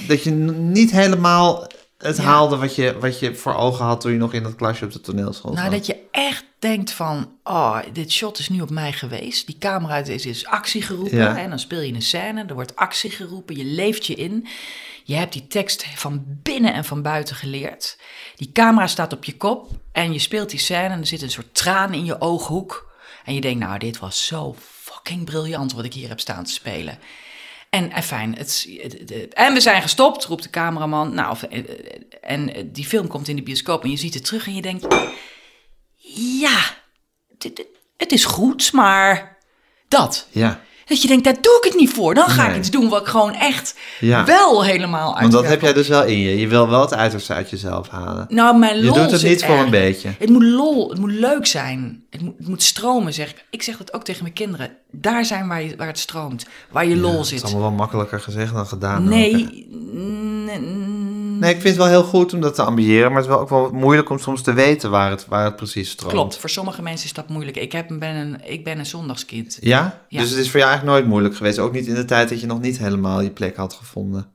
C: Dat je niet helemaal het
D: Ja.
C: haalde wat je, wat je voor ogen had... toen je nog in dat klasje op de toneelschool
D: Nou,
C: zat.
D: dat je echt denkt van, oh, dit shot is nu op mij geweest. Die camera is, is actie geroepen.
C: Ja.
D: En dan speel je een scène, er wordt actie geroepen. Je leeft je in. Je hebt die tekst van binnen en van buiten geleerd. Die camera staat op je kop en je speelt die scène en er zit een soort traan in je ooghoek. En je denkt, nou, dit was zo fucking briljant wat ik hier heb staan te spelen. En, en fijn, het, het- en we zijn gestopt, roept de cameraman. Nou, of- eh, eh, en eh, die film komt in de bioscoop en je ziet het terug en je denkt... Ja, het is goed, maar dat.
C: Ja,
D: Dat je denkt, daar doe ik het niet voor. Dan ga
C: Nee.
D: ik iets doen wat ik gewoon echt
C: Ja.
D: wel helemaal uit
C: want dat heb jij dus wel in je. Je wil wel het uiterste uit jezelf halen.
D: Nou, mijn
C: Je
D: lol
C: doet het niet voor
D: er.
C: een beetje.
D: Het moet lol, het moet leuk zijn. Het moet, het moet stromen, zeg ik. Ik zeg dat ook tegen mijn kinderen. Daar zijn waar, je, waar het stroomt. Waar je lol
C: Het is
D: zit.
C: allemaal wel makkelijker gezegd dan gedaan.
D: Nee,
C: Nee, ik vind het wel heel goed om dat te ambiëren, maar het is wel ook wel moeilijk om soms te weten waar het, waar het precies stroomt.
D: klopt. Voor sommige mensen is dat moeilijk. Ik, heb, ben, een, ik ben een zondagskind.
C: Ja?
D: Ja.
C: Dus het is voor jou eigenlijk nooit moeilijk geweest, ook niet in de tijd dat je nog niet helemaal je plek had gevonden.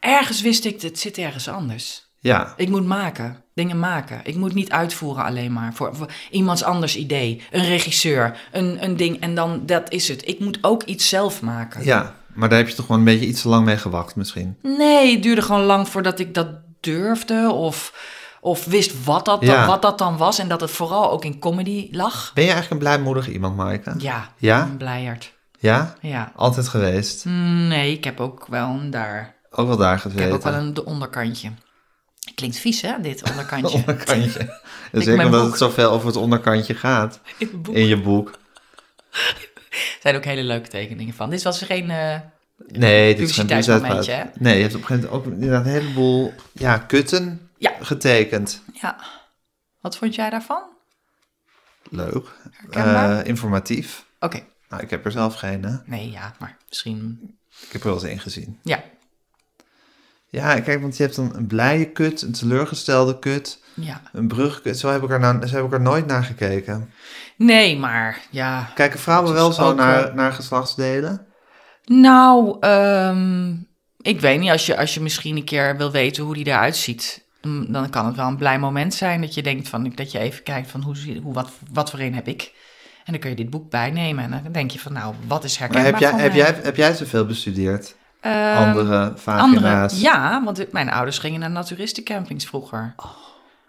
D: Ergens wist ik, het zit ergens anders.
C: Ja,
D: Ik moet maken, dingen maken. Ik moet niet uitvoeren alleen maar voor, voor iemands anders idee. Een regisseur, een, een ding en dan dat is het. Ik moet ook iets zelf maken.
C: ja, maar daar heb je toch gewoon een beetje iets te lang mee gewacht misschien.
D: Nee, het duurde gewoon lang voordat ik dat durfde of, of wist wat dat,
C: Ja.
D: wat dat dan was. En dat het vooral ook in comedy lag.
C: Ben je eigenlijk een blijmoedig iemand, Maaike?
D: Ja,
C: Ja?
D: een blijert.
C: Ja?
D: Ja.
C: Altijd geweest.
D: Nee, ik heb ook wel een daar.
C: Ook wel daar
D: Ik
C: gezeten.
D: heb ook wel een de onderkantje. Klinkt vies, hè, dit onderkantje.
C: onderkantje. Zeker omdat
D: boek.
C: het zoveel over het onderkantje gaat
D: In het
C: je boek.
D: zijn ook hele leuke tekeningen van. Dit was geen... eh,
C: Nee, dit is geen
D: Publiciteitsmomentje.
C: Nee, je hebt op een gegeven moment ook inderdaad een heleboel ja, kutten
D: Ja.
C: getekend.
D: Ja. Wat vond jij daarvan?
C: Leuk. Eh, informatief.
D: Oké.
C: Nou, ik heb er zelf geen, hè.
D: Nee, ja, maar misschien...
C: Ik heb er wel eens één gezien.
D: Ja.
C: Ja, kijk, want je hebt dan een blije kut, een teleurgestelde kut,
D: Ja.
C: een brugkut. Zo heb ik er, nou, zo heb ik er nooit naar gekeken.
D: Nee, maar ja...
C: Kijken vrouwen wel zo
D: ook,
C: naar,
D: eh,
C: naar geslachtsdelen?
D: Nou, ehm, ik weet niet. Als je, als je misschien een keer wil weten hoe die eruit ziet... mm, dan kan het wel een blij moment zijn dat je denkt van... dat je even kijkt van hoe, hoe, wat, wat voor een heb ik... En dan kun je dit boek bijnemen. En dan denk je van, nou, wat is
C: Maar
D: herkenbaar
C: heb jij, heb, jij, heb jij zoveel bestudeerd?
D: Ehm,
C: Andere vagina's?
D: Andere, ja, want mijn ouders gingen naar naturistencampings vroeger.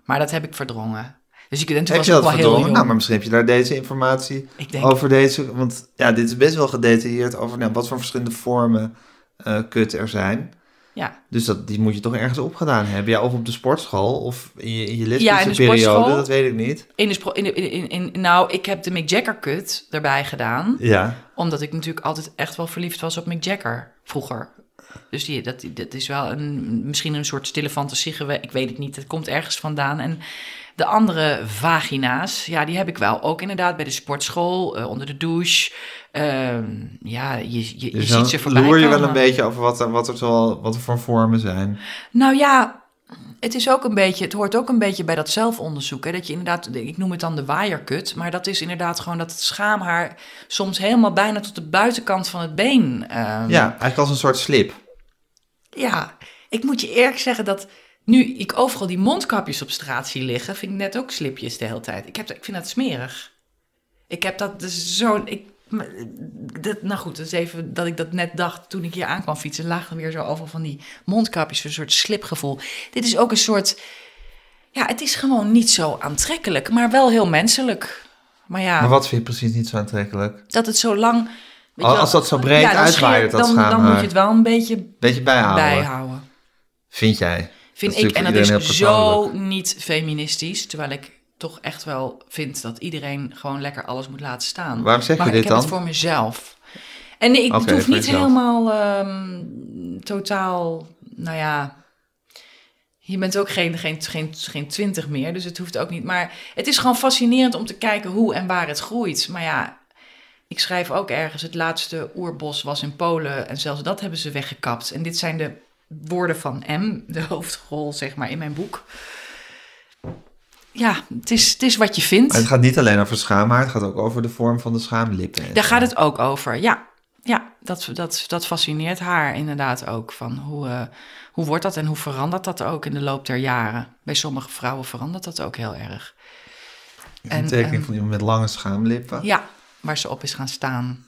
D: Maar dat heb ik verdrongen. Dus ik, en toen
C: Heb
D: was
C: je
D: ik ook
C: dat
D: wel heel
C: verdrongen?
D: jong.
C: Nou, maar misschien heb je daar deze informatie
D: Ik denk,
C: over deze... Want ja, dit is best wel gedetailleerd over nou, wat voor verschillende vormen eh, kut er zijn.
D: Ja.
C: Dus dat, die moet je toch ergens opgedaan hebben. Ja, of op de sportschool of in je, in je
D: Ja, in de
C: periode, dat weet ik niet.
D: In de in, de- in, in, nou, ik heb de Mick Jagger kut erbij gedaan.
C: Ja,
D: Omdat ik natuurlijk altijd echt wel verliefd was op Mick Jagger vroeger. Dus die, dat, dat is wel een, misschien een soort stille fantasie geweest. Ik weet het niet, het komt ergens vandaan. En de andere vagina's, ja, die heb ik wel ook inderdaad bij de sportschool, eh, onder de douche. Ehm, ja, je, je, je
C: dus
D: ziet ze voorbij
C: loer je wel een beetje over wat er, wat er, zoal, wat er voor vormen zijn.
D: Nou ja, het is ook een beetje, het hoort ook een beetje bij dat zelfonderzoek. Hè, dat je inderdaad, ik noem het dan de waaierkut, maar dat is inderdaad gewoon dat het schaamhaar soms helemaal bijna tot de buitenkant van het been. ehm,
C: Ja, eigenlijk als een soort slip.
D: ja, ik moet je eerlijk zeggen dat nu ik overal die mondkapjes op straat zie liggen, vind ik net ook slipjes de hele tijd. Ik, heb, ik vind dat smerig. Ik heb dat dus zo. Ik, maar, dat, nou goed, dat is even dat ik dat net dacht toen ik hier aankwam fietsen. Lagen weer zo overal van die mondkapjes, een soort slipgevoel. Dit is ook een soort. Ja, het is gewoon niet zo aantrekkelijk, maar wel heel menselijk. Maar ja,
C: Maar wat vind je precies niet zo aantrekkelijk?
D: dat het zo lang. weet je
C: Als- dat zo breed
D: dan
C: uitwaait, dat
D: dan, dan moet je het wel een beetje
C: Beetje bijhouden.
D: bijhouden.
C: Vind jij?
D: Vind ik. En dat is zo niet feministisch. Terwijl ik toch echt wel vind dat iedereen gewoon lekker alles moet laten staan.
C: Waarom zeg je
D: maar
C: dit
D: ik heb
C: dan?
D: het voor mezelf. En nee, ik, hoeft
C: voor
D: niet
C: jezelf.
D: helemaal ehm, totaal, nou ja... Je bent ook geen, geen, geen, geen twintig meer, dus het hoeft ook niet. Maar het is gewoon fascinerend om te kijken hoe en waar het groeit. Maar ja, ik schrijf ook ergens, het laatste oerbos was in Polen en zelfs dat hebben ze weggekapt. En dit zijn de woorden van M, de hoofdrol zeg maar in mijn boek. Ja, het is, het is wat je vindt.
C: Maar het gaat niet alleen over schaamhaar, het gaat ook over de vorm van de schaamlippen. en
D: Daar gaat het ook over, ja. Ja, dat, dat, dat fascineert haar inderdaad ook. Van hoe, eh, hoe wordt dat en hoe verandert dat ook in de loop der jaren? Bij sommige vrouwen verandert dat ook heel erg.
C: Een
D: en,
C: tekening
D: ehm,
C: van iemand met lange schaamlippen.
D: Ja, waar ze op is gaan staan.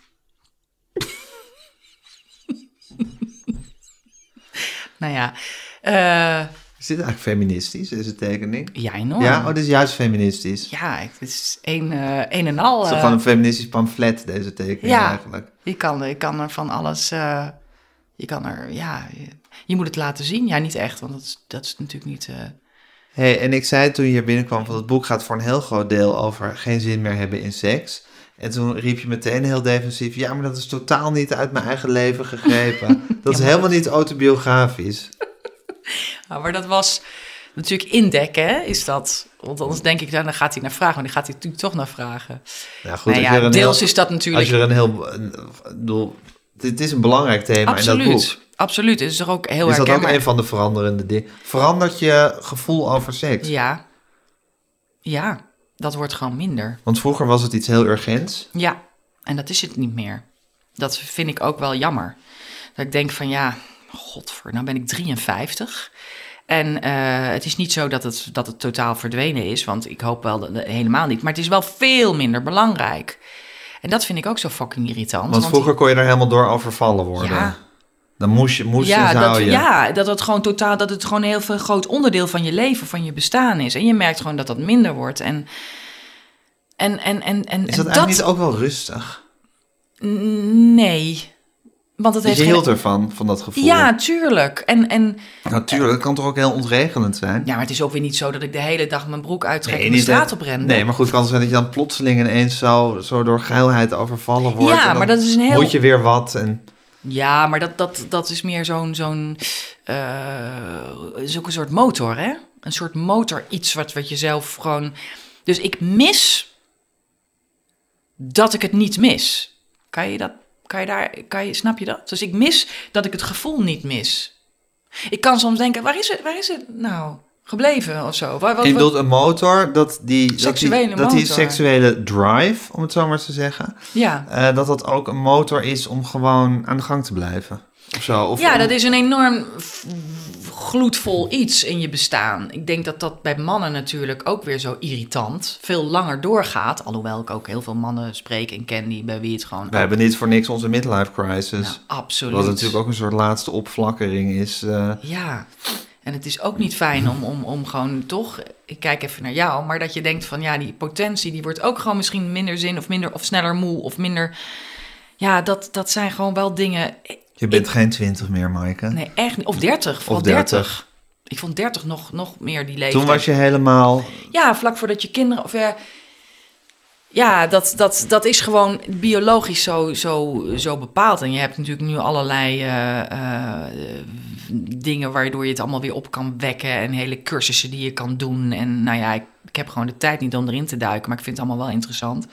D: Nou ja, eh,
C: Is dit eigenlijk feministisch, deze tekening?
D: ja, enorm.
C: Ja, oh, dit is juist feministisch.
D: Ja, het is een, eh, een en al.
C: Het is toch
D: eh,
C: gewoon een feministisch pamflet, deze tekening
D: Ja.
C: eigenlijk.
D: Je kan, je kan er van alles. je kan er, ja. Je, je moet het laten zien. Ja, niet echt, want dat is, dat is natuurlijk niet. eh,
C: hey, en ik zei toen je hier binnenkwam van het boek gaat voor een heel groot deel over geen zin meer hebben in seks. En toen riep je meteen heel defensief, ja, maar dat is totaal niet uit mijn eigen leven gegrepen. Dat is helemaal niet autobiografisch.
D: maar dat was natuurlijk indekken, hè, is dat. Want anders denk ik, nou, dan gaat hij naar vragen. Maar dan gaat hij natuurlijk toch naar vragen.
C: Nou goed,
D: nou
C: als
D: ja,
C: er
D: deels
C: heel,
D: is dat
C: als
D: natuurlijk.
C: je er een heel, een, dit is een belangrijk thema in dat boek.
D: absoluut. Absoluut. Het is toch ook heel
C: is dat ook een van de veranderende dingen? Verandert je gevoel over seks?
D: Ja. Ja, dat wordt gewoon minder.
C: Want vroeger was het iets heel urgents.
D: Ja, en dat is het niet meer. Dat vind ik ook wel jammer. Dat ik denk van ja, godver, nou ben ik 53. En eh, het is niet zo dat het, dat het totaal verdwenen is, want ik hoop wel dat, helemaal niet. Maar het is wel veel minder belangrijk. En dat vind ik ook zo fucking irritant.
C: Want vroeger kon je er helemaal door overvallen worden.
D: Ja.
C: Dan moest je, moest
D: ja,
C: en
D: dat,
C: je.
D: ja, dat het gewoon totaal, dat het gewoon een heel veel groot onderdeel van je leven, van je bestaan is. En je merkt gewoon dat dat minder wordt. En, en, en, en, en
C: Is dat
D: en
C: eigenlijk niet ook wel rustig?
D: Nee. Want het heeft
C: je
D: geen-
C: ervan, van dat gevoel?
D: Ja, tuurlijk. En, en
C: Natuurlijk, dat kan toch ook heel ontregelend zijn?
D: ja, maar het is ook weer niet zo dat ik de hele dag mijn broek uittrek
C: Nee,
D: en de straat op ren.
C: Nee, maar goed, het kan zijn dat je dan plotseling ineens zo, zo door geilheid overvallen wordt.
D: Ja,
C: en dan
D: maar dat is een heel-
C: Moet je weer wat en...
D: Ja, maar dat, dat, dat is meer zo'n, zo'n is ook een soort motor, hè? Een soort motor, iets wat, wat je zelf gewoon... Dus ik mis dat ik het niet mis. Kan je dat, kan je daar, kan je, snap je dat? Dus ik mis dat ik het gevoel niet mis. Ik kan soms denken, waar is het, waar is het nou gebleven of zo? Wat,
C: Je bedoelt een motor, dat die, dat
D: Seksuele
C: die, dat die seksuele drive, om het zo maar te zeggen,
D: ja.
C: eh, dat dat ook een motor is om gewoon aan de gang te blijven. Of zo. Of
D: Ja,
C: om-
D: dat is een enorm gloedvol iets in je bestaan. Ik denk dat dat bij mannen natuurlijk ook weer zo irritant, veel langer doorgaat. Alhoewel ik ook heel veel mannen spreek en ken die bij wie het gewoon.
C: Wij hebben niet voor niks onze midlife crisis.
D: Nou, absoluut.
C: wat natuurlijk ook een soort laatste opflakkering is. eh,
D: Ja, en het is ook niet fijn om, om, om gewoon toch, ik kijk even naar jou, maar dat je denkt van ja, die potentie die wordt ook gewoon misschien minder zin of minder of sneller moe of minder. Ja, dat, dat zijn gewoon wel dingen.
C: je bent geen twintig meer, Maaike.
D: Nee, echt niet. Of 30, vooral
C: Of 30.
D: 30. Ik vond 30 nog, nog meer die leeftijd.
C: Toen was je helemaal...
D: Ja, vlak voordat je kinderen. Of, ja, ja, dat, dat, dat is gewoon biologisch zo, zo, zo bepaald. En je hebt natuurlijk nu allerlei eh, eh, dingen waardoor je het allemaal weer op kan wekken. En hele cursussen die je kan doen. En nou ja, ik, ik heb gewoon de tijd niet om erin te duiken. Maar ik vind het allemaal wel interessant.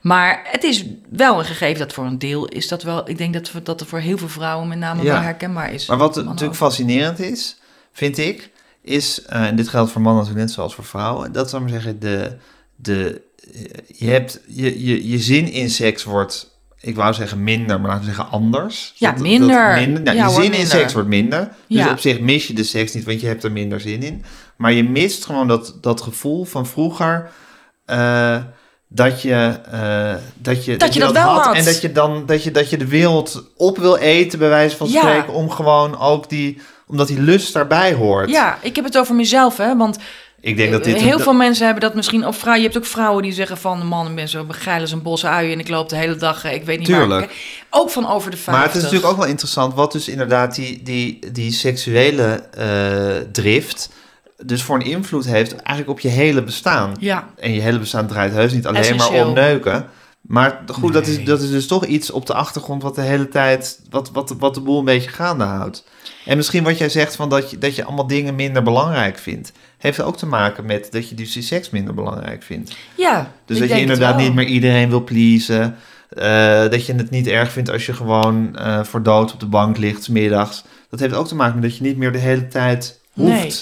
D: Maar het is wel een gegeven dat voor een deel is dat wel. Ik denk dat, dat er voor heel veel vrouwen met name
C: Ja.
D: wel herkenbaar is.
C: Maar wat natuurlijk fascinerend is, vind ik, is, eh, en dit geldt voor mannen natuurlijk net zoals voor vrouwen, dat zou maar zeggen, de, de, je, hebt, je, je, je zin in seks wordt, ik wou zeggen minder, maar laten we zeggen anders.
D: Ja,
C: Dat- dat
D: minder.
C: Nou,
D: Ja,
C: je zin in seks wordt minder. Dus
D: Ja.
C: op zich mis je de seks niet, want je hebt er minder zin in. Maar je mist gewoon dat, dat gevoel van vroeger. eh, dat je, eh, dat je
D: Dat je dat wel had.
C: En dat je dan dat je, dat je de wereld op wil eten, bij wijze van
D: Ja.
C: spreken, om gewoon ook die, omdat die lust daarbij hoort.
D: Ja, ik heb het over mezelf, hè? Want
C: Ik denk dat dit
D: heel
C: een-
D: veel mensen hebben dat misschien. Of vrouw, je hebt ook vrouwen die zeggen van... man, ik ben zo geil als een bos uien... en ik loop de hele dag, eh, ik weet niet
C: Tuurlijk.
D: waar. ik- Ook van over de 50.
C: Maar het is natuurlijk ook wel interessant wat dus inderdaad die, die, die seksuele eh, drift dus voor een invloed heeft eigenlijk op je hele bestaan.
D: Ja,
C: En je hele bestaan draait heus niet alleen maar om neuken. Maar goed, dat, is, dat is dus toch iets op de achtergrond wat de hele tijd, wat, wat, wat de boel een beetje gaande houdt. En misschien wat jij zegt van dat je, dat je allemaal dingen minder belangrijk vindt, heeft ook te maken met dat je dus die seks minder belangrijk vindt.
D: ja.
C: Dus dat je inderdaad niet meer iedereen wil pleasen. eh, dat je het niet erg vindt als je gewoon eh, voor dood op de bank ligt, middags. Dat heeft ook te maken met dat je niet meer de hele tijd hoeft.
D: Nee.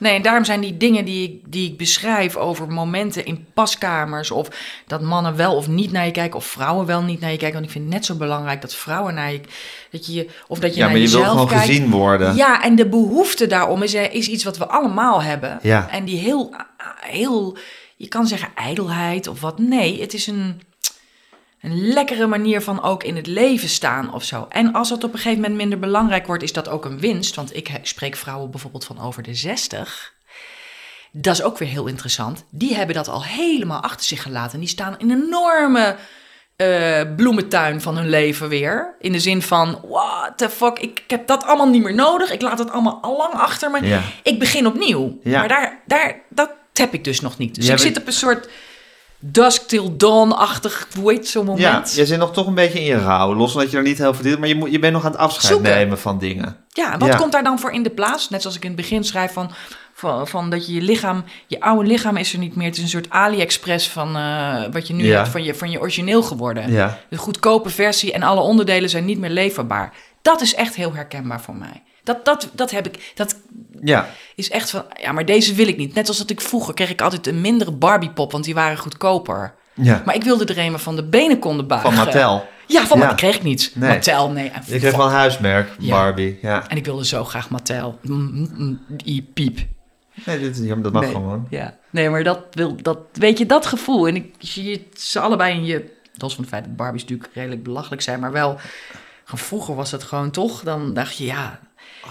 D: Nee, en daarom zijn die dingen die ik, die ik beschrijf over momenten in paskamers... of dat mannen wel of niet naar je kijken... of vrouwen wel niet naar je kijken. Want ik vind het net zo belangrijk dat vrouwen naar je... Dat je of dat je
C: Ja,
D: naar
C: maar je wil gewoon
D: kijkt.
C: gezien worden.
D: Ja, en de behoefte daarom is, is iets wat we allemaal hebben.
C: Ja.
D: En die heel, heel, je kan zeggen ijdelheid of wat. Nee, het is een, een lekkere manier van ook in het leven staan of zo. En als het op een gegeven moment minder belangrijk wordt, is dat ook een winst. Want ik he- spreek vrouwen bijvoorbeeld van over de 60. Dat is ook weer heel interessant. Die hebben dat al helemaal achter zich gelaten. Die staan in een enorme eh, bloementuin van hun leven weer. In de zin van, what the fuck, ik, ik heb dat allemaal niet meer nodig. Ik laat het allemaal al lang achter me.
C: Ja.
D: Ik begin opnieuw.
C: Ja.
D: Maar daar, daar, dat heb ik dus nog niet. Dus
C: Jij
D: ik
C: bent-
D: zit op een soort dusk till dawn-achtig, hoe heet zo'n
C: Ja,
D: moment?
C: je zit nog toch een beetje in je rouw. Los van dat je er niet heel veel maar je, moet, je bent nog aan het afscheid
D: Zoeken.
C: nemen van dingen.
D: Ja, wat
C: Ja.
D: komt daar dan voor in de plaats? Net zoals ik in het begin schrijf van, van, van dat je je lichaam, je oude lichaam is er niet meer. Het is een soort AliExpress van eh, wat je nu
C: Ja.
D: hebt van je, van je origineel geworden.
C: Ja.
D: De goedkope versie en alle onderdelen zijn niet meer leverbaar. Dat is echt heel herkenbaar voor mij. Dat, dat, dat heb ik, dat
C: Ja,
D: is echt van, ja, maar deze wil ik niet. Net als dat ik vroeger kreeg ik altijd een mindere Barbiepop, want die waren goedkoper.
C: Ja.
D: Maar ik wilde er een van de benen konden buigen.
C: Van Mattel.
D: Ja, van
C: Ja.
D: maar kreeg ik niet.
C: Nee.
D: Mattel, nee.
C: Je kreeg wel een huismerk,
D: Ja.
C: Barbie. Ja.
D: En ik wilde zo graag Mattel. Mm, mm, mm, die piep.
C: Nee, dit, ja, dat mag
D: nee.
C: gewoon.
D: Ja. Nee, maar dat wil, dat, weet je, dat gevoel. En ik zie ze allebei in je... Los van het feit dat Barbies natuurlijk redelijk belachelijk zijn, maar wel... Vroeger was het gewoon toch, dan dacht je, ja...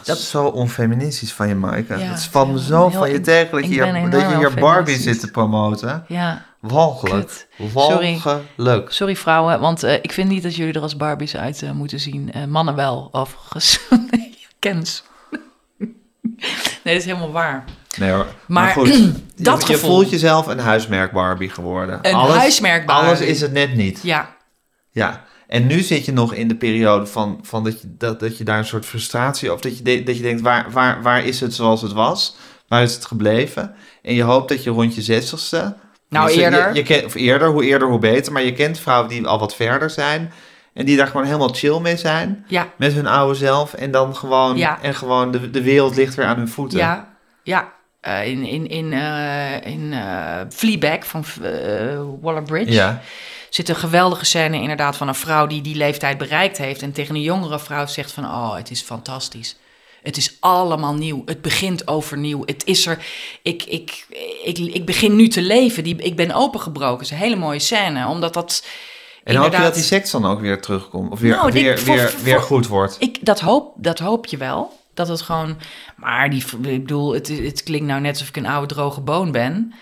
C: Dat is zo onfeministisch van je, Maaike.
D: Ja,
C: het valt me zo van je tegen dat je hier, dat je hier Barbie zit te promoten.
D: Ja,
C: Walgelijk.
D: Kut. Sorry.
C: Walgelijk.
D: sorry vrouwen, want eh, ik vind niet dat jullie er als Barbies uit eh, moeten zien. Eh, mannen wel, overigens. nee, kens. nee, dat is helemaal waar.
C: Nee hoor. Maar,
D: Maar
C: goed,
D: dat
C: je, voelt jezelf een huismerk Barbie geworden.
D: Een huismerk Barbie.
C: Alles is het net niet.
D: Ja,
C: Ja. En nu zit je nog in de periode van, van dat, je, dat, dat je daar een soort frustratie... of dat je, de- dat je denkt, waar, waar, waar is het zoals het was? Waar is het gebleven? En je hoopt dat je rond je zestigste...
D: Nou,
C: je-
D: eerder.
C: Je, je kent, of eerder, hoe eerder hoe beter. Maar je kent vrouwen die al wat verder zijn... en die daar gewoon helemaal chill mee zijn...
D: ja,
C: met hun oude zelf... en dan gewoon,
D: Ja.
C: en gewoon de, de wereld ligt weer aan hun voeten.
D: ja, ja. Eh, in in, in, eh, in eh, Fleabag van Waller-Bridge
C: Ja.
D: Zit een geweldige scène inderdaad van een vrouw die die leeftijd bereikt heeft en tegen een jongere vrouw zegt van oh het is fantastisch. Het is allemaal nieuw. Het begint overnieuw. Het is er. Ik, ik, ik, ik begin nu te leven. Die, ik ben opengebroken. Het is een hele mooie scène. Omdat dat.
C: En hoop je
D: inderdaad-
C: dat die seks dan ook weer terugkomt? Of weer,
D: Nou, ik-
C: weer,
D: voor-
C: weer,
D: voor-
C: weer goed wordt?
D: Ik, dat, hoop, dat hoop je wel. Dat het gewoon. Maar die, ik bedoel, het, het klinkt nou net alsof ik een oude droge boon ben.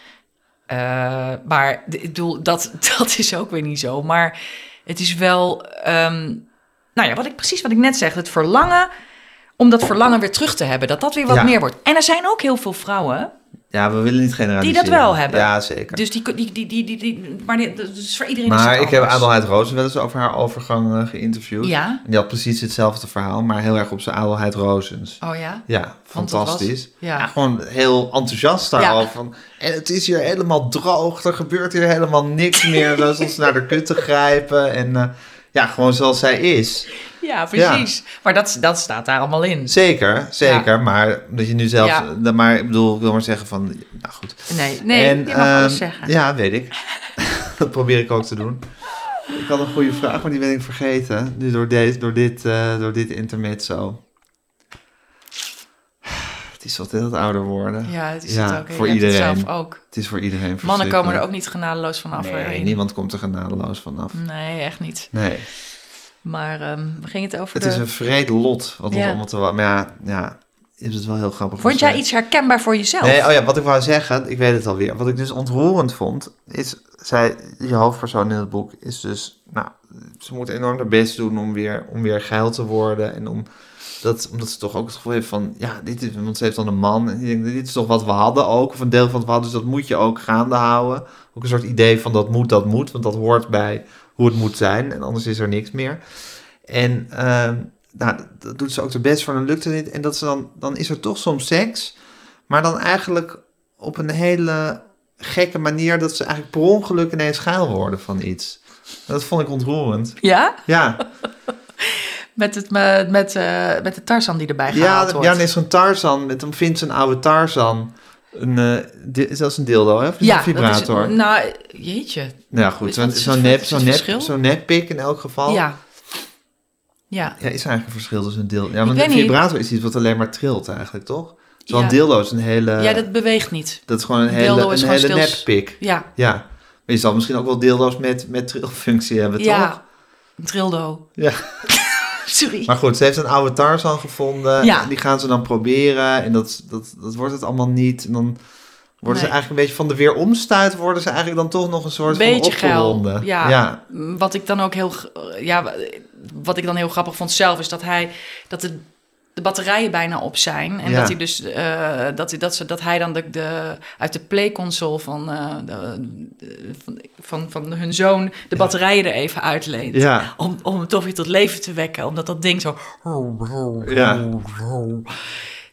D: Eh, maar ik bedoel, dat, dat is ook weer niet zo. Maar het is wel. ehm, nou ja, wat ik precies wat ik net zeg. Het verlangen. Om dat verlangen weer terug te hebben. Dat dat weer wat
C: Ja.
D: meer wordt. En er zijn ook heel veel vrouwen.
C: Ja, we willen niet generaliseren.
D: Die dat wel hebben.
C: Ja, zeker.
D: Dus die, die, die, die, die, die- maar die, dat is voor iedereen. is
C: maar ik heb. Adelheid Rozen wel eens over haar overgang geïnterviewd.
D: Ja.
C: En die had precies hetzelfde verhaal, maar heel erg op zijn Adelheid Rozens.
D: Oh ja.
C: Ja,
D: dat was-
C: fantastisch.
D: ja.
C: Ja, gewoon heel enthousiast daarover. Van, en het is hier helemaal droog, er gebeurt hier helemaal niks meer. Dan stond ze naar de kut te grijpen. En eh, ja, gewoon zoals zij is.
D: Ja, precies. Maar dat, dat staat daar allemaal in.
C: Zeker, zeker. Maar dat je nu zelf...
D: Ja.
C: Maar ik bedoel, ik wil maar zeggen van... Nou goed.
D: Nee, nee,
C: En,
D: je mag alles
C: ehm,
D: zeggen.
C: Ja, weet ik. dat probeer ik ook te doen. Ik had een goede vraag, maar die ben ik vergeten. Nu door, deze, door, dit, eh door dit intermezzo. Het is wat heel ouder worden.
D: Ja, het is
C: Ja,
D: het ook.
C: voor
D: hebt het
C: iedereen.
D: zelf ook.
C: Het is voor iedereen
D: Mannen komen er ook niet genadeloos vanaf.
C: Nee, niemand komt er genadeloos vanaf.
D: Nee, echt niet.
C: Nee,
D: Maar ehm we gingen het over
C: het
D: de...
C: is een vreed lot wat ons
D: Ja.
C: allemaal te... Maar ja, ja, is het wel heel grappig.
D: Vond jij iets herkenbaar voor jezelf?
C: Nee, oh ja, wat ik wou zeggen, ik weet het alweer. Wat ik dus ontroerend vond, is, zij, die hoofdpersoon in het boek is dus, nou, ze moet enorm haar best doen om weer, om weer geil te worden. En om, dat, omdat ze toch ook het gevoel heeft van, ja, dit is, want ze heeft dan een man. En die denkt, dit is toch wat we hadden ook, of een deel van wat we hadden, dus dat moet je ook gaande houden. Ook een soort idee van dat moet, dat moet, want dat hoort bij hoe het moet zijn. En anders is er niks meer. En ehm, nou, dat doet ze ook de best voor, dan lukt het niet. En dat ze dan, dan is er toch soms seks, maar dan eigenlijk op een hele gekke manier dat ze eigenlijk per ongeluk ineens geil worden van iets. Dat vond ik ontroerend.
D: Ja?
C: Ja,
D: Met, het, met, met, eh, met de Tarzan die erbij
C: ja,
D: gehaald
C: ja
D: wordt.
C: dan is zo'n Tarzan, met, dan vindt ze een oude Tarzan. Een, eh, is dat een dildo, hè? Of dat een
D: dat is-
C: vibrator?
D: nou, jeetje.
C: nou goed, zo'n
D: het-
C: nep, zo'n nep, zo'n neppik in elk geval.
D: Ja. Ja.
C: Ja, is eigenlijk een verschil tussen een dildo? Ja, want een
D: niet.
C: vibrator is iets wat alleen maar trilt eigenlijk, toch? Zo'n
D: Ja.
C: dildo is een hele...
D: ja, dat beweegt niet.
C: dat is gewoon een hele, een hele neppik.
D: Ja.
C: Ja. Maar je zal misschien ook wel dildo's met, met trilfunctie hebben, toch?
D: Ja. Een trildo.
C: Ja.
D: Sorry.
C: Maar goed, ze heeft een oude Tarzan gevonden.
D: Ja.
C: En die gaan ze dan proberen. En dat, dat, dat wordt het allemaal niet. En dan worden ze eigenlijk een beetje van de weeromstuit... worden ze eigenlijk dan toch nog een soort
D: Beetje
C: van opgewonden.
D: Ja.
C: ja.
D: Wat ik dan ook heel, ja, wat ik dan heel grappig vond zelf is dat hij dat de, de batterijen bijna op zijn en
C: Ja.
D: dat hij dus eh, dat, hij- dat, ze, dat hij dan de, de uit de playconsole van, eh, de, van, van, van hun zoon de batterijen er even uitleent.
C: Ja.
D: Om, om hem toch weer tot leven te wekken, omdat dat ding zo.
C: Ja.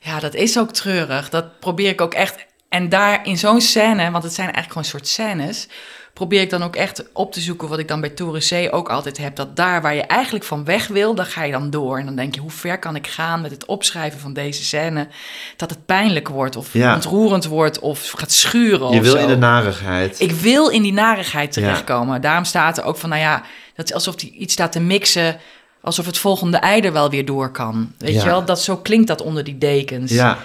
D: Ja, dat is ook treurig. Dat probeer ik ook echt. En daar in zo'n scène, want het zijn eigenlijk gewoon soort scènes, probeer ik dan ook echt op te zoeken wat ik dan bij Toren C ook altijd heb. Dat daar waar je eigenlijk van weg wil, dan ga je dan door. En dan denk je, hoe ver kan ik gaan met het opschrijven van deze scène? Dat het pijnlijk wordt of
C: Ja.
D: ontroerend wordt of gaat schuren
C: Je
D: of
C: wil
D: zo.
C: in de narigheid.
D: Ik wil in die narigheid terechtkomen. Daarom staat er ook van, nou ja, dat is alsof hij iets staat te mixen... alsof het volgende ei er wel weer door kan. Weet
C: Ja.
D: je wel, dat, zo klinkt dat onder die dekens.
C: Ja,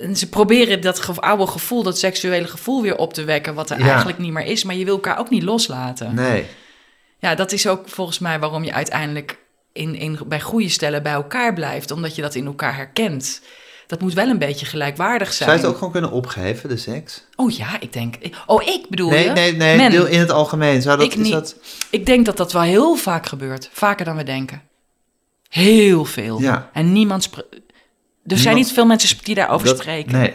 D: En ze proberen dat ge- oude gevoel, dat seksuele gevoel weer op te wekken... wat er
C: Ja.
D: eigenlijk niet meer is, maar je wil elkaar ook niet loslaten.
C: nee.
D: Ja, dat is ook volgens mij waarom je uiteindelijk in, in, bij goede stellen bij elkaar blijft. Omdat je dat in elkaar herkent. Dat moet wel een beetje gelijkwaardig zijn.
C: Zou je het ook gewoon kunnen opgeven, de seks?
D: Oh ja, ik denk... Oh, ik bedoel
C: Nee,
D: je?
C: nee, nee.
D: Men.
C: Deel in het algemeen. Zou dat,
D: Ik niet.
C: dat...
D: Ik denk dat dat wel heel vaak gebeurt. Vaker dan we denken. Heel veel.
C: Ja.
D: En niemand... Er zijn niet veel mensen die daarover
C: dat-
D: spreken.
C: Nee.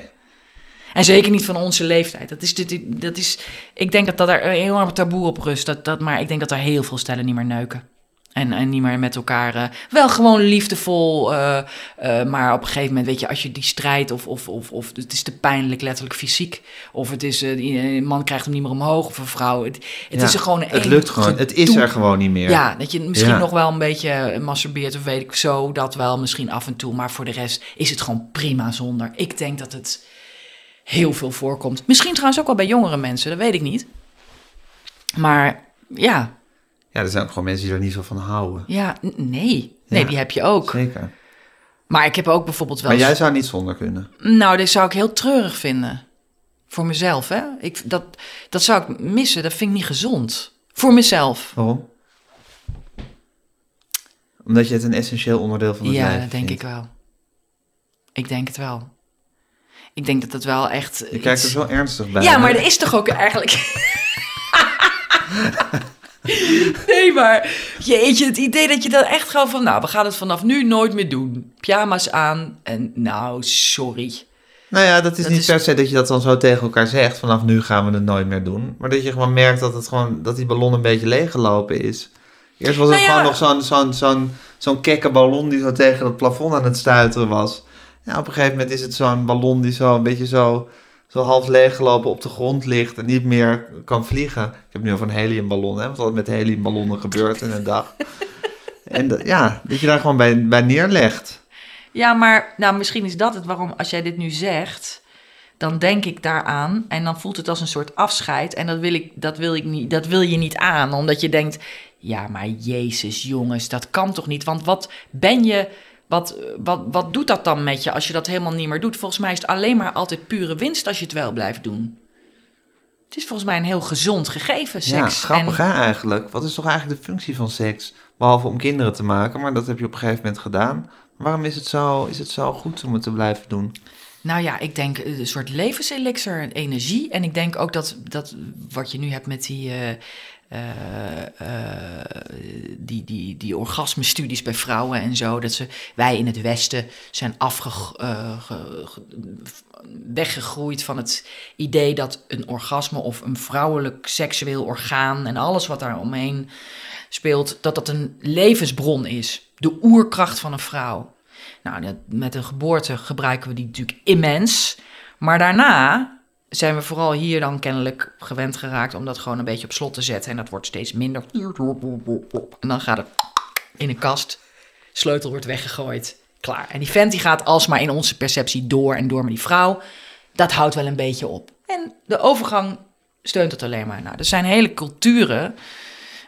D: En zeker niet van onze leeftijd. Dat is, dit, dat is, ik denk dat, dat er een enorm taboe op rust. Dat, dat, maar ik denk dat er heel veel stellen niet meer neuken. En, en niet meer met elkaar. eh, wel gewoon liefdevol. eh, eh, maar op een gegeven moment, weet je, als je die strijd. Of, of, of, of het is te pijnlijk, letterlijk fysiek. Of het is. een man krijgt hem niet meer omhoog. Of een vrouw. Het, het
C: Ja,
D: is er gewoon.
C: Het lukt gewoon. Het is er gewoon niet meer.
D: Ja, dat je misschien
C: Ja.
D: nog wel een beetje masturbeert of weet ik zo. Dat wel misschien af en toe. Maar voor de rest is het gewoon prima zonder. Ik denk dat het heel veel voorkomt. Misschien trouwens ook wel bij jongere mensen, dat weet ik niet. Maar ja,
C: Ja, er zijn ook gewoon mensen die er niet zo van houden.
D: ja, nee. Nee,
C: Ja.
D: die heb je ook.
C: Zeker.
D: Maar ik heb ook bijvoorbeeld wel...
C: Maar jij zou niet zonder kunnen.
D: Nou, dit zou ik heel treurig vinden. Voor mezelf, hè. Ik, dat, dat zou ik missen. Dat vind ik niet gezond. Voor mezelf.
C: Waarom? Omdat je het een essentieel onderdeel van het
D: Ja,
C: leven
D: dat denk
C: vindt.
D: ik wel. Ik denk het wel. Ik denk dat het wel echt...
C: Je kijkt er zo ernstig bij.
D: Ja, maar er is toch ook eigenlijk... nee, maar jeetje, het idee dat je dan echt gewoon van... Nou, we gaan het vanaf nu nooit meer doen. Pyjama's aan en nou, sorry.
C: Nou ja, dat is
D: Dat
C: niet
D: is-
C: per se dat je dat dan zo tegen elkaar zegt. Vanaf nu gaan we het nooit meer doen. Maar dat je gewoon merkt dat, het gewoon, dat die ballon een beetje leeggelopen is. Eerst was het
D: Nou ja.
C: gewoon nog zo'n zo'n zo'n zo'n kekke ballon die zo tegen het plafond aan het stuiteren was. Ja, op een gegeven moment is het zo'n ballon die zo een beetje zo, zo half leeggelopen op de grond ligt en niet meer kan vliegen. Ik heb nu over een heliumballon, hè, wat er met heliumballonnen gebeurt in een dag. En dat- ja, dat je daar gewoon bij, bij neerlegt.
D: Ja, maar nou, misschien is dat het waarom als jij dit nu zegt... dan denk ik daaraan en dan voelt het als een soort afscheid. En dat wil, ik, dat, wil ik niet, dat wil je niet aan, omdat je denkt... ja, maar jezus jongens, dat kan toch niet? Want wat ben je... Wat, wat, wat doet dat dan met je als je dat helemaal niet meer doet? Volgens mij is het alleen maar altijd pure winst als je het wel blijft doen. Het is volgens mij een heel gezond gegeven,
C: Ja,
D: seks.
C: grappig
D: En-
C: hè eigenlijk. Wat is toch eigenlijk de functie van seks? Behalve om kinderen te maken, maar dat heb je op een gegeven moment gedaan. Waarom is het zo, is het zo goed om het te blijven doen?
D: Nou ja, ik denk een soort levenselixer, energie. En ik denk ook dat, dat wat je nu hebt met die, eh, eh, eh, die, die, die orgasmestudies bij vrouwen en zo. Dat ze, wij in het Westen zijn afge, eh, ge- ge- weggegroeid van het idee dat een orgasme of een vrouwelijk seksueel orgaan en alles wat daar omheen speelt, dat dat een levensbron is. De oerkracht van een vrouw. Nou, met een geboorte gebruiken we die natuurlijk immens. Maar daarna zijn we vooral hier dan kennelijk gewend geraakt om dat gewoon een beetje op slot te zetten. En dat wordt steeds minder. En dan gaat het in een kast. Sleutel wordt weggegooid. Klaar. En die vent die gaat alsmaar in onze perceptie door en door met die vrouw. Dat houdt wel een beetje op. En de overgang steunt het alleen maar. Nou, er zijn hele culturen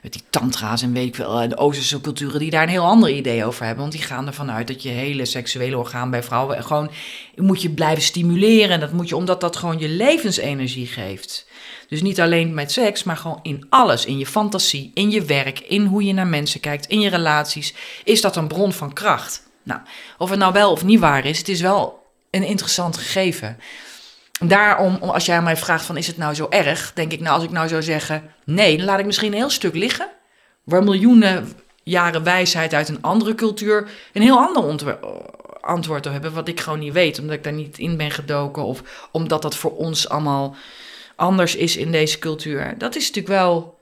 D: met die tantra's en weet ik wel, en de Oosterse culturen die daar een heel ander idee over hebben. Want die gaan ervan uit dat je hele seksuele orgaan bij vrouwen gewoon moet je blijven stimuleren. En dat moet je omdat dat gewoon je levensenergie geeft. Dus niet alleen met seks, maar gewoon in alles. In je fantasie, in je werk, in hoe je naar mensen kijkt, in je relaties. Is dat een bron van kracht? Nou, of het nou wel of niet waar is, het is wel een interessant gegeven. Daarom, om- als jij mij vraagt van is het nou zo erg, denk ik nou als ik nou zou zeggen nee, dan laat ik misschien een heel stuk liggen. Waar miljoenen jaren wijsheid uit een andere cultuur een heel ander antwoord op hebben, wat ik gewoon niet weet, omdat ik daar niet in ben gedoken of omdat dat voor ons allemaal anders is in deze cultuur. Dat is natuurlijk wel,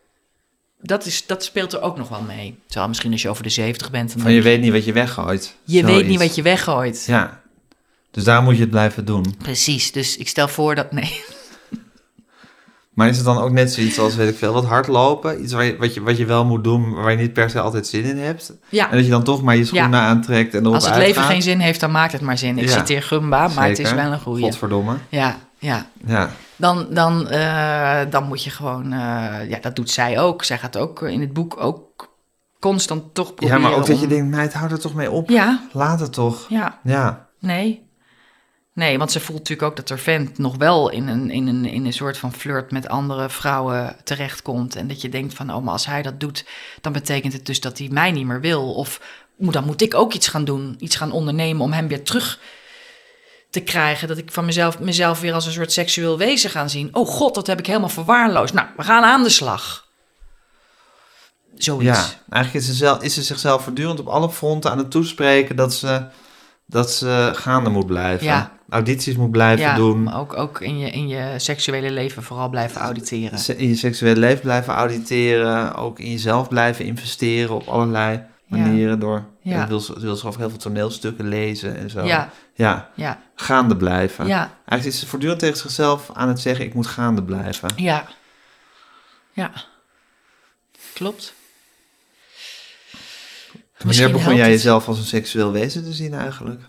D: dat, is, dat speelt er ook nog wel mee. Terwijl misschien als je over de 70 bent, dan
C: Van je weet niet wat je weggooit.
D: je weet niet wat je weggooit.
C: Ja, dus daar moet je het blijven doen.
D: Precies, dus ik stel voor dat, nee.
C: Maar is het dan ook net zoiets als, weet ik veel, wat hardlopen? Iets waar je, wat, je, wat je wel moet doen, waar je niet per se altijd zin in hebt?
D: Ja.
C: En dat je dan toch maar je schoenen aantrekt en erop
D: Als het
C: uitgaat?
D: leven geen zin heeft, dan maakt het maar zin. Ik
C: Ja.
D: citeer Gumba, maar het is wel een goeie.
C: Godverdomme.
D: Ja, ja.
C: Ja.
D: Dan, dan, eh, dan moet je gewoon... eh, ja, dat doet zij ook. Zij gaat ook in het boek ook constant toch
C: ja,
D: proberen
C: maar ook dat je denkt, meid, hou er toch mee op.
D: Ja,
C: Laat het toch.
D: ja.
C: Ja.
D: Nee. Nee, want ze voelt natuurlijk ook dat er vent nog wel in een, in, een, in een soort van flirt met andere vrouwen terechtkomt. En dat je denkt van, oh, maar als hij dat doet, dan betekent het dus dat hij mij niet meer wil. Of moet- dan moet ik ook iets gaan doen, iets gaan ondernemen om hem weer terug te krijgen. Dat ik van mezelf, mezelf weer als een soort seksueel wezen gaan zien. Oh god, dat heb ik helemaal verwaarloosd. Nou, we gaan aan de slag. Zoiets.
C: Ja, eigenlijk is ze, zelf, is ze zichzelf voortdurend op alle fronten aan het toespreken dat ze, dat ze gaande moet blijven.
D: Ja.
C: Audities moet blijven
D: Ja,
C: doen.
D: maar ook, ook in, je, in je seksuele leven vooral blijven auditeren.
C: se- In je seksuele leven blijven auditeren. Ook in jezelf blijven investeren op allerlei manieren. Door,
D: Ja.
C: ja. wil, wil ze ook heel veel toneelstukken lezen en zo.
D: Ja,
C: ja,
D: ja,
C: gaande blijven.
D: ja.
C: Eigenlijk is ze voortdurend tegen zichzelf aan het zeggen, ik moet gaande blijven.
D: Ja. Ja. Klopt.
C: Wanneer begon jij jezelf als een seksueel wezen te zien eigenlijk?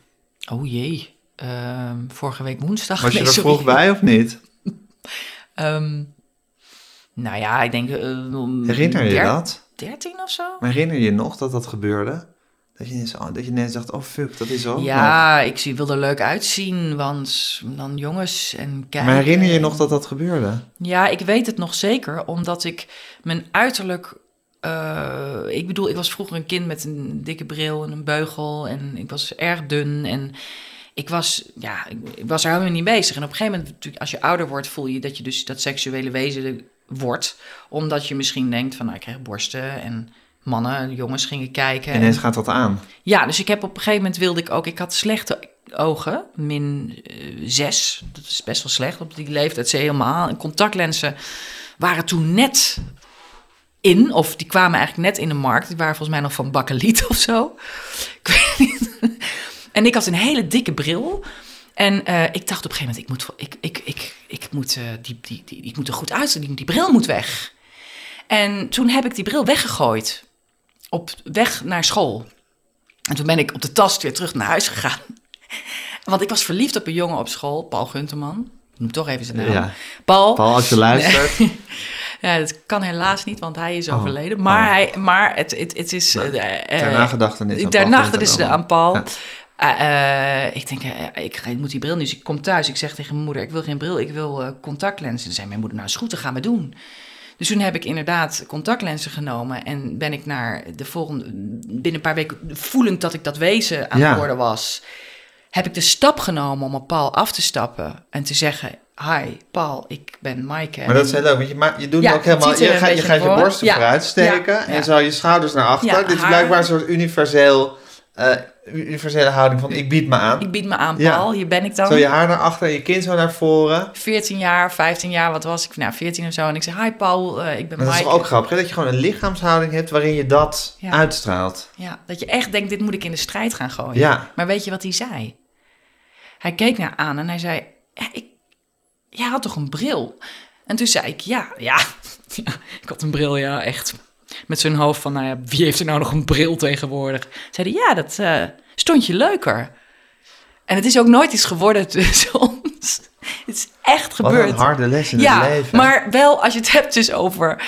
D: Oh jee. Ehm, vorige week woensdag.
C: Was je er
D: sorry.
C: vroeg bij of niet?
D: Ehm, nou ja, ik denk... eh,
C: Herinner je dat?
D: 13 of zo?
C: Maar herinner je nog dat dat gebeurde? Dat je ineens, oh, dat je ineens dacht, oh fuck, dat is ook nog.
D: Ja, ik zie, wil er leuk uitzien, want dan jongens en kijken.
C: Maar herinner je je nog dat dat gebeurde?
D: Ja, ik weet het nog zeker, omdat ik mijn uiterlijk. eh, ik bedoel, ik was vroeger een kind met een dikke bril en een beugel. En ik was erg dun. En ik was, ja, ik, was er helemaal niet bezig. En op een gegeven moment, natuurlijk, als je ouder wordt, voel je dat je dus dat seksuele wezen wordt. Omdat je misschien denkt van, nou, ik krijg borsten en mannen, jongens gingen kijken.
C: Ineens
D: En-
C: gaat dat aan.
D: ja, dus ik heb op een gegeven moment wilde ik ook... Ik had slechte ogen, min eh, zes. Dat is best wel slecht op die leeftijd. Ze helemaal. En contactlenzen waren toen net in. Of die kwamen eigenlijk net in de markt. Die waren volgens mij nog van Bakkeliet of zo. Ik weet niet. En ik had een hele dikke bril. En eh, ik dacht op een gegeven moment... Ik moet, ik, ik, ik, ik moet, eh, die, die, die, ik moet er goed uitzien. Die, die bril moet weg. En toen heb ik die bril weggegooid. Op weg naar school. En toen ben ik op de tast weer terug naar huis gegaan. Want ik was verliefd op een jongen op school, Paul Gunterman. Ik moet toch even zijn naam.
C: Ja.
D: Paul.
C: Paul, als je luistert.
D: Ja, dat kan helaas niet, want hij is
C: Oh.
D: overleden. Maar,
C: Oh.
D: hij, maar het, het, het is...
C: Nou,
D: eh,
C: ter nagedachtenis aan
D: Ter
C: Paul
D: nagedachtenis
C: Gunterman.
D: aan Paul.
C: Ja.
D: Eh, eh, ik denk, eh, ik, ik moet die bril nu. Dus ik kom thuis. Ik zeg tegen mijn moeder, ik wil geen bril, ik wil eh, contactlenzen. Dan zei mijn moeder, nou is goed, dat gaan we doen. Dus toen heb ik inderdaad contactlenzen genomen. En ben ik naar de volgende... Binnen een paar weken, voelend dat ik dat wezen aan
C: Ja.
D: het worden was... heb ik de stap genomen om op Paul af te stappen. En te zeggen, hi Paul, ik ben Maaike.
C: Maar dat is heel leuk, want je, ma- je doet
D: Ja,
C: ook helemaal... Je gaat
D: een
C: je, gaat je borsten
D: Ja.
C: vooruit steken
D: Ja,
C: en
D: ja.
C: zo je schouders naar achter. Dit is
D: haar-
C: blijkbaar een soort universeel, universele houding van ik bied me aan.
D: Ik bied me aan,
C: Ja.
D: Paul. Hier ben ik dan.
C: Zo je haar naar achter en je kin zo naar voren.
D: 14 jaar, 15 jaar, wat was ik? Nou, 14 of zo. En ik zei, hi Paul, eh, ik ben
C: Maar dat is ook grappig, hè? dat je gewoon een lichaamshouding hebt waarin je dat
D: Ja.
C: uitstraalt.
D: Ja, dat je echt denkt, dit moet ik in de strijd gaan gooien.
C: Ja.
D: Maar weet je wat hij zei? Hij keek naar aan en hij zei, ja, ik, jij had toch een bril? En toen zei ik, ja, ja, ja, ik had een bril, ja, echt. Met zijn hoofd van, nou ja, wie heeft er nou nog een bril tegenwoordig? Zei hij, ja, dat eh, stond je leuker. En het is ook nooit iets geworden tussen ons. Het is echt
C: Wat
D: gebeurd.
C: een harde les in
D: ja,
C: het leven.
D: maar wel als je het hebt dus over...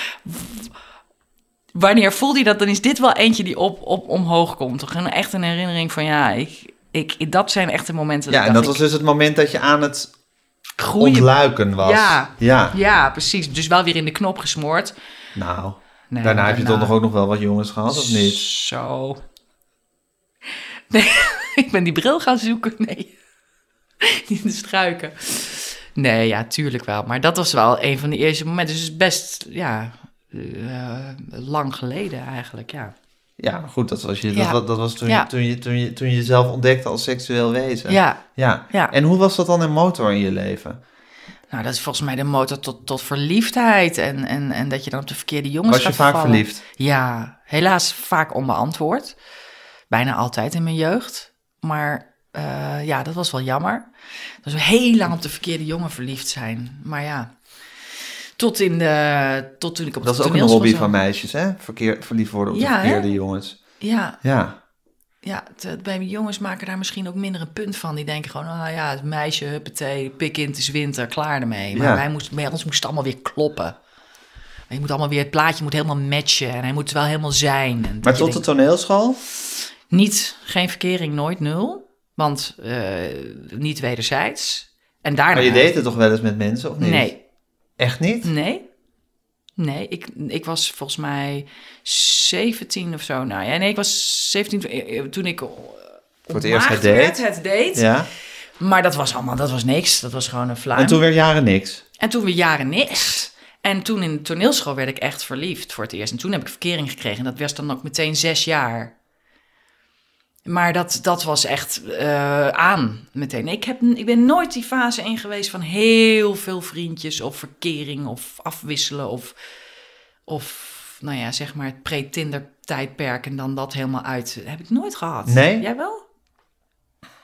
D: Wanneer voelde je dat, dan is dit wel eentje die op, op omhoog komt. Toch een, echt een herinnering van ja, ik, ik, dat zijn echte momenten.
C: ja, en dat was dus het moment dat je aan het
D: groeien.
C: ontluiken was.
D: Ja.
C: ja.
D: Ja, precies. Dus wel weer in de knop gesmoord.
C: Nou,
D: Nee,
C: daarna heb je toch nog ook nog wel wat jongens gehad, of niet?
D: Zo. Nee, ik ben die bril gaan zoeken. Nee, niet in de struiken. Nee, ja, tuurlijk wel. Maar dat was wel een van de eerste momenten. Dus best, ja, eh, lang geleden eigenlijk, ja.
C: Ja, goed, dat was, je,
D: Ja.
C: dat, dat was toen,
D: Ja.
C: je, toen, je, toen, je, toen je jezelf ontdekte als seksueel wezen.
D: Ja,
C: ja.
D: ja.
C: En hoe was dat dan een motor in je leven?
D: Nou, dat is volgens mij de motor tot, tot verliefdheid. En, en, en dat je dan op de verkeerde jongens
C: Was je vaak
D: vallen.
C: verliefd?
D: Ja, helaas vaak onbeantwoord. Bijna altijd in mijn jeugd. Maar eh, ja, dat was wel jammer. Dat we heel lang op de verkeerde jongen verliefd zijn. Maar ja, Tot, in de, tot toen ik op
C: Dat
D: de
C: is ook een hobby van meisjes, hè? Verkeer, verliefd worden op
D: Ja,
C: de
D: hè?
C: verkeerde jongens.
D: Ja,
C: Ja.
D: Ja het- bij jongens maken daar misschien ook minder een punt van. Die denken gewoon, ah ja, het meisje, huppatee, pik in, het is winter, klaar ermee. Maar
C: Ja.
D: wij moesten, bij ons moest het allemaal weer kloppen. Je moet allemaal weer, het plaatje moet helemaal matchen en hij moet wel helemaal zijn. En
C: Maar tot de toneelschool?
D: Niet, geen verkering, nooit nul. Want eh, niet wederzijds. En daarna...
C: Maar je deed het toch wel eens met mensen, of niet?
D: Nee,
C: Echt niet?
D: nee. Nee, ik, ik was volgens mij 17 of zo. Nou ja, nee, ik was 17 toen- eh, toen ik... Voor
C: het eerst het deed?
D: Het deed.
C: Ja.
D: Maar dat was allemaal, dat was niks. Dat was gewoon een fluim.
C: En toen weer jaren niks.
D: En toen weer jaren niks. En toen in de toneelschool werd ik echt verliefd voor het eerst. En toen heb ik verkering gekregen. En dat was dan ook meteen zes jaar. Maar dat, dat was echt eh, aan meteen. Ik, heb, ik ben nooit die fase in geweest van heel veel vriendjes of verkering of afwisselen of, of nou ja, zeg maar het pre-Tinder tijdperk en dan dat helemaal uit. heb ik nooit gehad.
C: Nee?
D: Jij wel?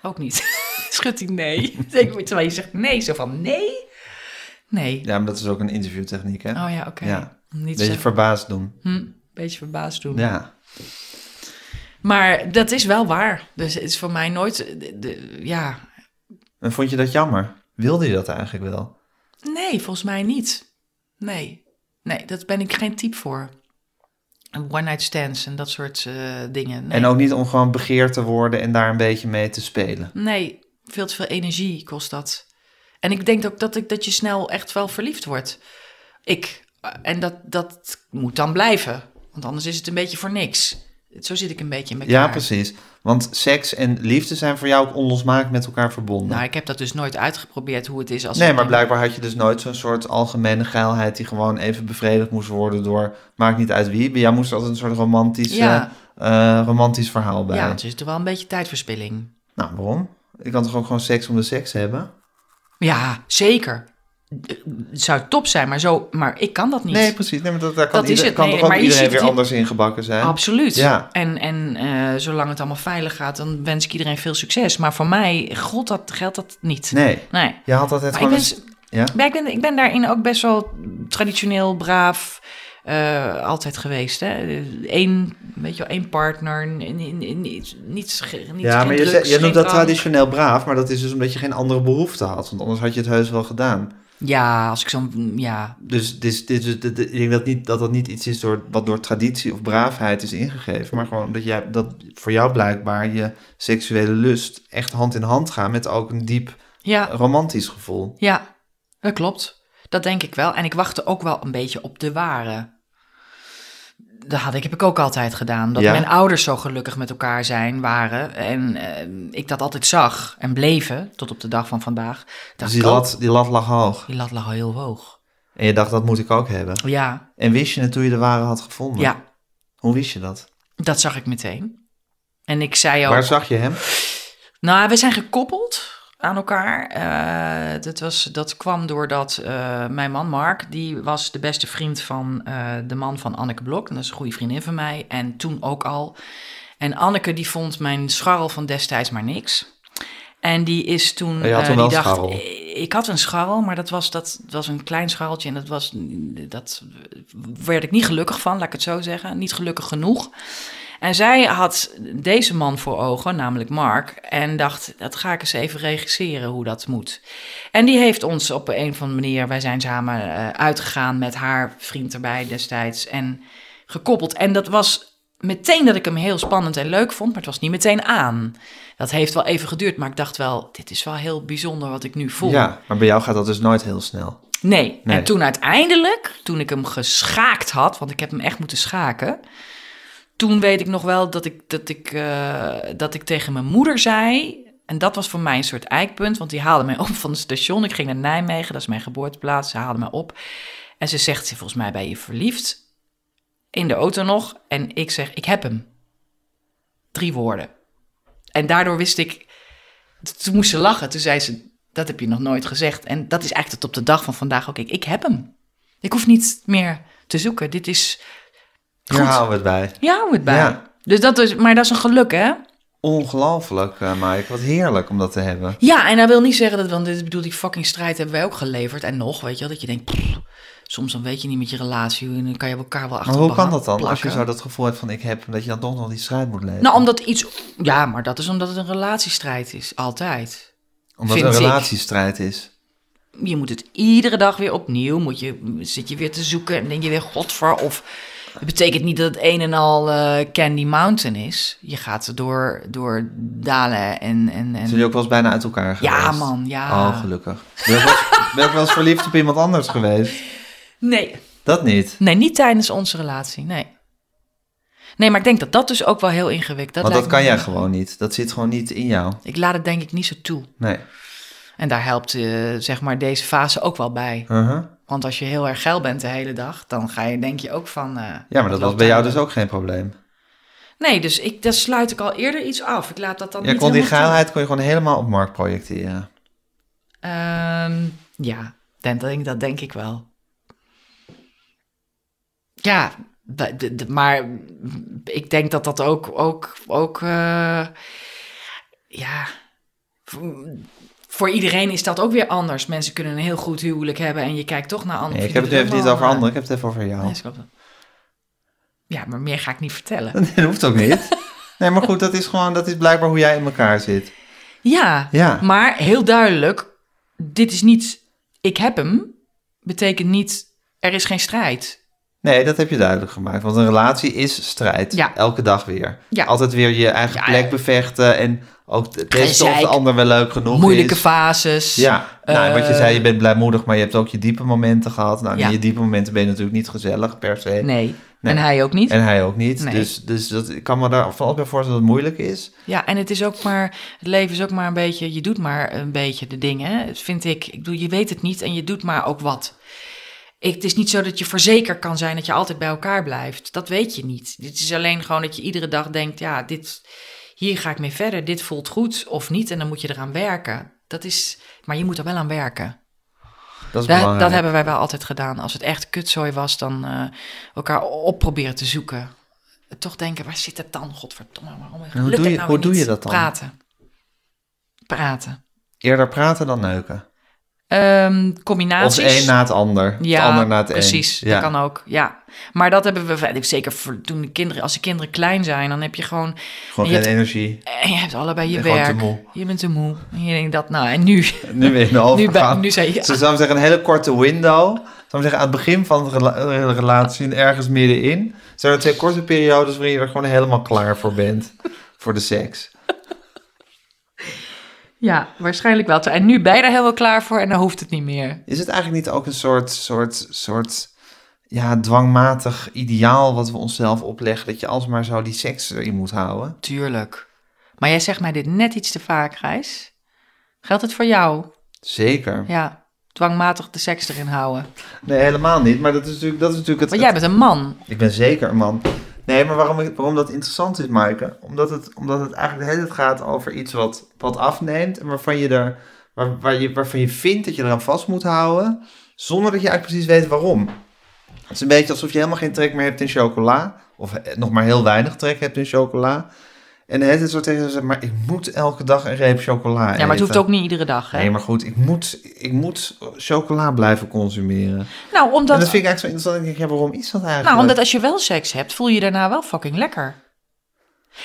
D: Ook niet. Schudt hij nee. Terwijl je zegt nee, zo van nee? Nee.
C: Ja, maar dat is ook een interviewtechniek, hè?
D: Oh ja, oké.
C: Ja.
D: Niet
C: Beetje
D: zeggen.
C: verbaasd doen.
D: Hm, beetje verbaasd doen.
C: Ja.
D: Maar dat is wel waar. Dus het is voor mij nooit... de- de- ja,
C: En vond je dat jammer? Wilde je dat eigenlijk wel?
D: nee, volgens mij niet. Nee. Nee, dat ben ik geen type voor. One night stands en dat soort eh, dingen. Nee.
C: En ook niet om gewoon begeerd te worden en daar een beetje mee te spelen.
D: Nee, veel te veel energie kost dat. En ik denk ook dat, ik, dat je snel echt wel verliefd wordt. Ik. En dat, dat moet dan blijven. Want anders is het een beetje voor niks. Zo zit ik een beetje in elkaar.
C: Ja, precies. Want seks en liefde zijn voor jou ook onlosmakelijk met elkaar verbonden.
D: Nou, ik heb dat dus nooit uitgeprobeerd hoe het is als...
C: nee, maar blijkbaar had je dus nooit zo'n soort algemene geilheid die gewoon even bevredigd moest worden door, maakt niet uit wie. Bij jou moest altijd een soort romantisch,
D: Ja.
C: eh, romantisch verhaal bij.
D: Ja, het is toch wel een beetje tijdverspilling.
C: Nou, waarom? Ik kan toch ook gewoon seks om de seks hebben?
D: Ja, zeker. Het zou top zijn, maar, zo, maar ik kan dat niet.
C: Nee, precies. Nee, maar dat, daar kan,
D: Dat is
C: ieder- kan
D: Nee,
C: toch ook iedereen weer anders ingebakken zijn?
D: Absoluut.
C: Ja.
D: En, en eh, zolang het allemaal veilig gaat, dan wens ik iedereen veel succes. Maar voor mij, god, dat geldt dat niet.
C: Nee,
D: Nee.
C: je had altijd
D: Maar ik
C: gewoon...
D: ben,
C: eens- Ja?
D: ik, ben, ik ben daarin ook best wel traditioneel, braaf, eh, altijd geweest. Hè? Eén, weet je wel, één partner, niet, niet, ge- niet
C: Ja, maar je, zegt- je noemt dat traditioneel braaf, maar dat is dus omdat je geen andere behoefte had. Want anders had je het heus wel gedaan.
D: Ja, als ik zo'n, ja,
C: Dus dit, dit, dit, dit- ik denk dat, niet, dat dat niet iets is door, wat door traditie of braafheid is ingegeven. Maar gewoon dat, jij, dat voor jou blijkbaar je seksuele lust echt hand in hand gaat met ook een diep
D: ja,
C: romantisch gevoel.
D: ja, dat klopt. Dat denk ik wel. En ik wachtte ook wel een beetje op de ware. Dat had ik, heb ik ook altijd gedaan. Dat
C: Ja?
D: mijn ouders zo gelukkig met elkaar zijn, waren. En eh, ik dat altijd zag en bleven, tot op de dag van vandaag.
C: Dus die lat, die lat lag hoog.
D: die lat lag al heel hoog.
C: En je dacht, dat moet ik ook hebben.
D: Ja,
C: En wist je het toen je de ware had gevonden?
D: ja,
C: Hoe wist je dat?
D: dat zag ik meteen. En ik zei ook...
C: Waar zag je hem?
D: Nou, we zijn gekoppeld aan elkaar. Eh, dat, was, dat kwam doordat eh, mijn man Mark, die was de beste vriend van eh, de man van Anneke Blok. En dat is een goede vriendin van mij. En toen ook al. En Anneke die vond mijn scharrel van destijds maar niks. En die is toen.
C: Je had toen
D: die dacht,
C: scharrel.
D: Ik had een scharrel, maar dat was, dat was een klein scharreltje. En dat was. Dat werd ik niet gelukkig van, laat ik het zo zeggen. Niet gelukkig genoeg. En zij had deze man voor ogen, namelijk Mark, en dacht, dat ga ik eens even regisseren hoe dat moet. En die heeft ons op een of andere manier, wij zijn samen eh, uitgegaan met haar vriend erbij destijds en gekoppeld. En dat was meteen dat ik hem heel spannend en leuk vond, maar het was niet meteen aan. Dat heeft wel even geduurd, maar ik dacht wel, dit is wel heel bijzonder wat ik nu voel.
C: Ja, maar bij jou gaat dat dus nooit heel snel.
D: Nee.
C: Nee.
D: En toen uiteindelijk, toen ik hem geschaakt had, want ik heb hem echt moeten schaken. Toen weet ik nog wel dat ik, dat ik, eh, dat ik tegen mijn moeder zei. En dat was voor mij een soort eikpunt, want die haalde mij op van het station. Ik ging naar Nijmegen, dat is mijn geboorteplaats. Ze haalde mij op. En ze zegt, volgens mij ben je verliefd. In de auto nog. En ik zeg, ik heb hem. Drie woorden. En daardoor wist ik, toen moest ze lachen. Toen zei ze, dat heb je nog nooit gezegd. En dat is eigenlijk tot op de dag van vandaag ook. Ik, ik heb hem. Ik hoef niet meer te zoeken. Dit is
C: Hier
D: goed.
C: houden we het bij.
D: Ja, hou het bij.
C: Ja.
D: Dus dat is, maar dat is een geluk, hè?
C: Ongelooflijk, eh Mike. Wat heerlijk om dat te hebben.
D: Ja, en dat wil niet zeggen dat, want dit bedoel, die fucking strijd hebben wij ook geleverd. En nog, weet je wel, dat je denkt, pff, Soms dan weet je niet met je relatie en dan kan je elkaar wel achter
C: Maar hoe kan dat dan? Als je zo dat gevoel hebt van ik heb, dat je dan toch nog die strijd moet leven.
D: Nou, omdat iets... Ja, maar dat is omdat het een relatiestrijd is. Altijd.
C: Omdat het een
D: ik.
C: relatiestrijd is.
D: Je moet het iedere dag weer opnieuw. Moet je, zit je weer te zoeken en denk je weer, godver. Of het betekent niet dat het een en al eh, Candy Mountain is. Je gaat door, door dalen en... en, en
C: Zijn jullie ook wel eens bijna uit elkaar geweest?
D: Ja, man, ja.
C: Oh, gelukkig. Ben je wel eens, ben wel eens verliefd op iemand anders geweest?
D: Nee,
C: Dat niet.
D: nee, niet tijdens onze relatie, nee. Nee, maar ik denk dat dat dus ook wel heel ingewikkeld is.
C: Want dat kan
D: me-
C: jij gewoon niet. Dat zit gewoon niet in jou.
D: Ik laat het denk ik niet zo toe.
C: Nee.
D: En daar helpt eh, zeg maar deze fase ook wel bij.
C: Uh-huh.
D: Want als je heel erg geil bent de hele dag, dan ga je denk je ook van... eh,
C: Ja, maar dat was bij jou dus ook geen probleem.
D: Nee, dus ik, daar sluit ik al eerder iets af. Ik laat dat dan niet
C: kon die
D: toe.
C: geilheid kon je gewoon helemaal op Mark projecteren.
D: Ehm, ja, dat denk, dat denk ik wel. Ja, maar ik denk dat dat ook, ook, ook eh, ja, voor- iedereen is dat ook weer anders. Mensen kunnen een heel goed huwelijk hebben en je kijkt toch naar anderen.
C: Nee, ik heb het nu even niet over
D: eh,
C: anderen. Ik heb het even over jou.
D: nee. Ja, maar meer ga ik niet vertellen.
C: Dat hoeft ook niet. Nee, maar goed, dat is gewoon, dat is blijkbaar hoe jij in elkaar zit.
D: Ja,
C: Ja.
D: maar heel duidelijk, dit is niet, ik heb hem, betekent niet, er is geen strijd.
C: Nee, dat heb je duidelijk gemaakt. Want een relatie is strijd.
D: Ja.
C: Elke dag weer.
D: Ja.
C: Altijd weer je eigen
D: Ja,
C: plek
D: ja.
C: bevechten. En ook te- testen of de ander wel leuk genoeg
D: Moeilijke
C: is.
D: fases.
C: Ja, nou, wat je
D: Eh,
C: zei, je bent blijmoedig, maar je hebt ook je diepe momenten gehad. Nou,
D: Ja.
C: in je diepe momenten ben je natuurlijk niet gezellig per se.
D: Nee.
C: Nee.
D: en hij ook niet.
C: En hij ook niet.
D: Nee.
C: Dus, dus dat, ik kan me daar alles bij voorstellen dat het moeilijk is.
D: Ja, en het is ook maar, het leven is ook maar een beetje, je doet maar een beetje de dingen, vind ik. Ik bedoel, je weet het niet en je doet maar ook wat. Ik, het is niet zo dat je verzekerd kan zijn dat je altijd bij elkaar blijft. Dat weet je niet. Dit is alleen gewoon dat je iedere dag denkt, ja, dit, hier ga ik mee verder. Dit voelt goed of niet en dan moet je eraan werken. Dat is, maar je moet er wel aan werken.
C: Dat
D: hebben wij wel altijd gedaan. Als het echt kutzooi was, dan eh, elkaar op proberen te zoeken. Toch denken, waar zit het dan? Godverdomme, waarom
C: En hoe
D: lukt
C: doe
D: het
C: je-
D: nou
C: hoe doe je dat dan?
D: Praten. Praten.
C: Eerder praten dan neuken. Of
D: combinaties.
C: het een na het ander.
D: ja,
C: het ander na het
D: precies.
C: een. Ja.
D: Dat kan ook, ja. Maar dat hebben we, zeker voor toen de kinderen, als de kinderen klein zijn, dan heb je gewoon,
C: Gewoon
D: En je
C: geen energie.
D: en je hebt allebei je werk. Je bent te moe. En je denkt dat, nou, en nu?
C: Nu weer in de
D: Nu, bij, nu zei je,
C: Ze zou zeggen een hele korte window. Zou zeggen aan het begin van de rela- de relatie en ergens middenin. Zijn er twee korte periodes waarin je er gewoon helemaal klaar voor bent. voor de seks.
D: Ja, waarschijnlijk wel. En nu ben je er helemaal klaar voor en dan hoeft het niet meer.
C: Is het eigenlijk niet ook een soort, soort, soort ja, dwangmatig ideaal wat we onszelf opleggen? Dat je alsmaar zo die seks erin moet houden?
D: Tuurlijk. Maar jij zegt mij dit net iets te vaak, Gijs. Geldt het voor jou?
C: Zeker.
D: Ja, dwangmatig de seks erin houden.
C: Nee, helemaal niet. Maar dat is natuurlijk, dat is natuurlijk het...
D: Want jij bent een man.
C: Ik ben zeker een man. Nee, maar waarom, waarom dat interessant is, Maaike? Omdat het, omdat het eigenlijk de hele tijd gaat over iets wat, wat afneemt en waarvan je, er, waar, waar je, waarvan je vindt dat je eraan vast moet houden, zonder dat je eigenlijk precies weet waarom. Het is een beetje alsof je helemaal geen trek meer hebt in chocola, of nog maar heel weinig trek hebt in chocola. En de hele tijd zo tegen zeggen, maar ik moet elke dag een reep chocola
D: Ja, maar het hoeft
C: eten.
D: ook niet iedere dag, hè?
C: Nee, maar goed, ik moet, ik moet chocola blijven consumeren.
D: Nou,
C: En
D: omdat,
C: dat vind ik eigenlijk zo interessant. Ik denk, ja, waarom is dat eigenlijk?
D: nou, omdat als je wel seks hebt, voel je je daarna wel fucking lekker.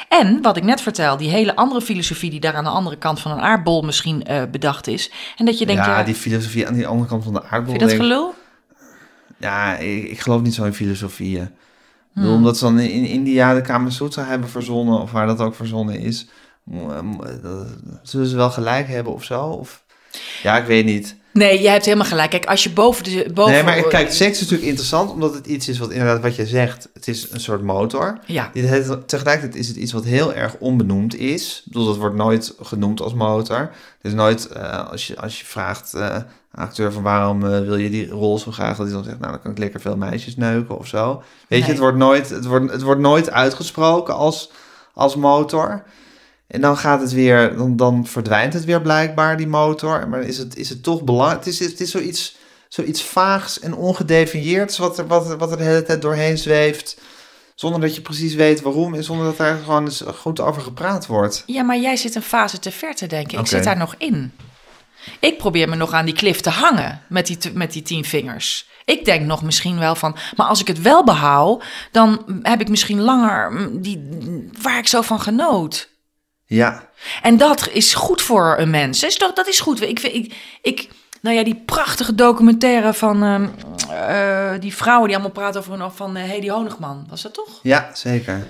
D: En wat ik net vertel, die hele andere filosofie die daar aan de andere kant van een aardbol misschien eh, bedacht is. En dat je denkt, ja,
C: ja, die filosofie aan die andere kant van de aardbol.
D: vind je dat
C: denk
D: gelul?
C: Ja, ik, ik geloof niet zo in filosofieën.
D: Hmm.
C: bedoel, omdat ze dan in India de Kama Sutra hebben verzonnen, of waar dat ook verzonnen is, zullen ze wel gelijk hebben of zo? Of... Ja, ik weet niet.
D: Nee, jij hebt helemaal gelijk. Kijk, als je boven de... Boven,
C: Nee, maar kijk, seks is natuurlijk interessant, omdat het iets is wat inderdaad, wat je zegt, het is een soort motor.
D: Ja,
C: Tegelijkertijd is het iets wat heel erg onbenoemd is. Ik bedoel, dat wordt nooit genoemd als motor. Het is nooit, eh, als, je, als je vraagt eh, acteur van waarom eh, wil je die rol zo graag, dat hij dan zegt, nou dan kan ik lekker veel meisjes neuken of zo. Weet je, het wordt, nooit, het, wordt, het wordt nooit uitgesproken als, als motor. En dan gaat het weer, dan, dan verdwijnt het weer blijkbaar, die motor. Maar is het, is het toch belangrijk? Het is, het is zoiets, zoiets vaags en ongedefinieerds wat er, wat, wat er de hele tijd doorheen zweeft. Zonder dat je precies weet waarom en zonder dat daar gewoon eens goed over gepraat wordt.
D: ja, maar jij zit een fase te ver te denken. Ik zit daar nog in. Ik probeer me nog aan die klif te hangen met die, met die tien vingers. Ik denk nog misschien wel van, maar als ik het wel behoud, dan heb ik misschien langer mm, die, waar ik zo van genoot.
C: Ja,
D: En dat is goed voor een mens. Is toch, dat is goed. Ik, ik, ik, nou ja, die prachtige documentaire van ehm, eh, die vrouwen die allemaal praten over hun van uh, Hedy Honigman. Was dat toch?
C: ja, zeker.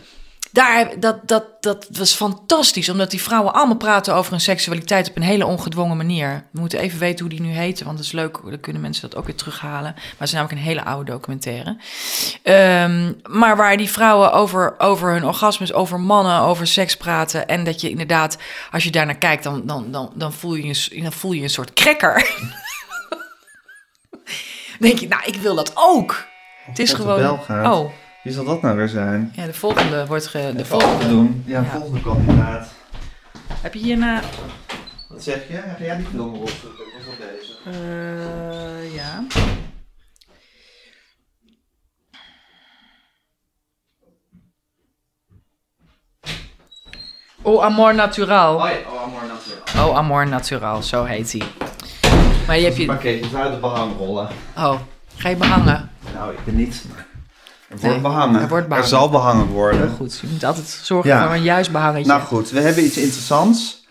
D: Daar, dat, dat, dat was fantastisch, omdat die vrouwen allemaal praten over hun seksualiteit op een hele ongedwongen manier. We moeten even weten hoe die nu heten, want dat is leuk, dan kunnen mensen dat ook weer terughalen. Maar het is namelijk een hele oude documentaire. Ehm, maar waar die vrouwen over, over hun orgasmes, over mannen, over seks praten. En dat je inderdaad, als je daar naar kijkt, dan, dan, dan, dan, voel, je een, dan voel je een soort krekker. Denk je, nou, ik wil dat ook. het is gewoon. Oh,
C: Wie zal dat nou weer zijn?
D: ja, de volgende wordt ge, de volgende.
C: doen. Ja,
D: Ja.
C: volgende kandidaat.
D: Heb je hierna.
C: Wat zeg je? Ga jij die film erop? Of wel deze?
D: Eh, ja. Oh, Amor Natural.
C: Oh ja, oh, Amor Natural.
D: Oh, Amor Natural, zo heet hij. Maar je hebt je...
C: pakketje uit de behangrollen.
D: Oh, ga je behangen?
C: Nou, ik ben niet. maar Er wordt
D: Nee,
C: behangen.
D: er wordt behangen.
C: zal behangen worden.
D: Goed, je moet altijd zorgen
C: Ja.
D: voor een juist behangetje.
C: Nou goed, we hebben iets interessants.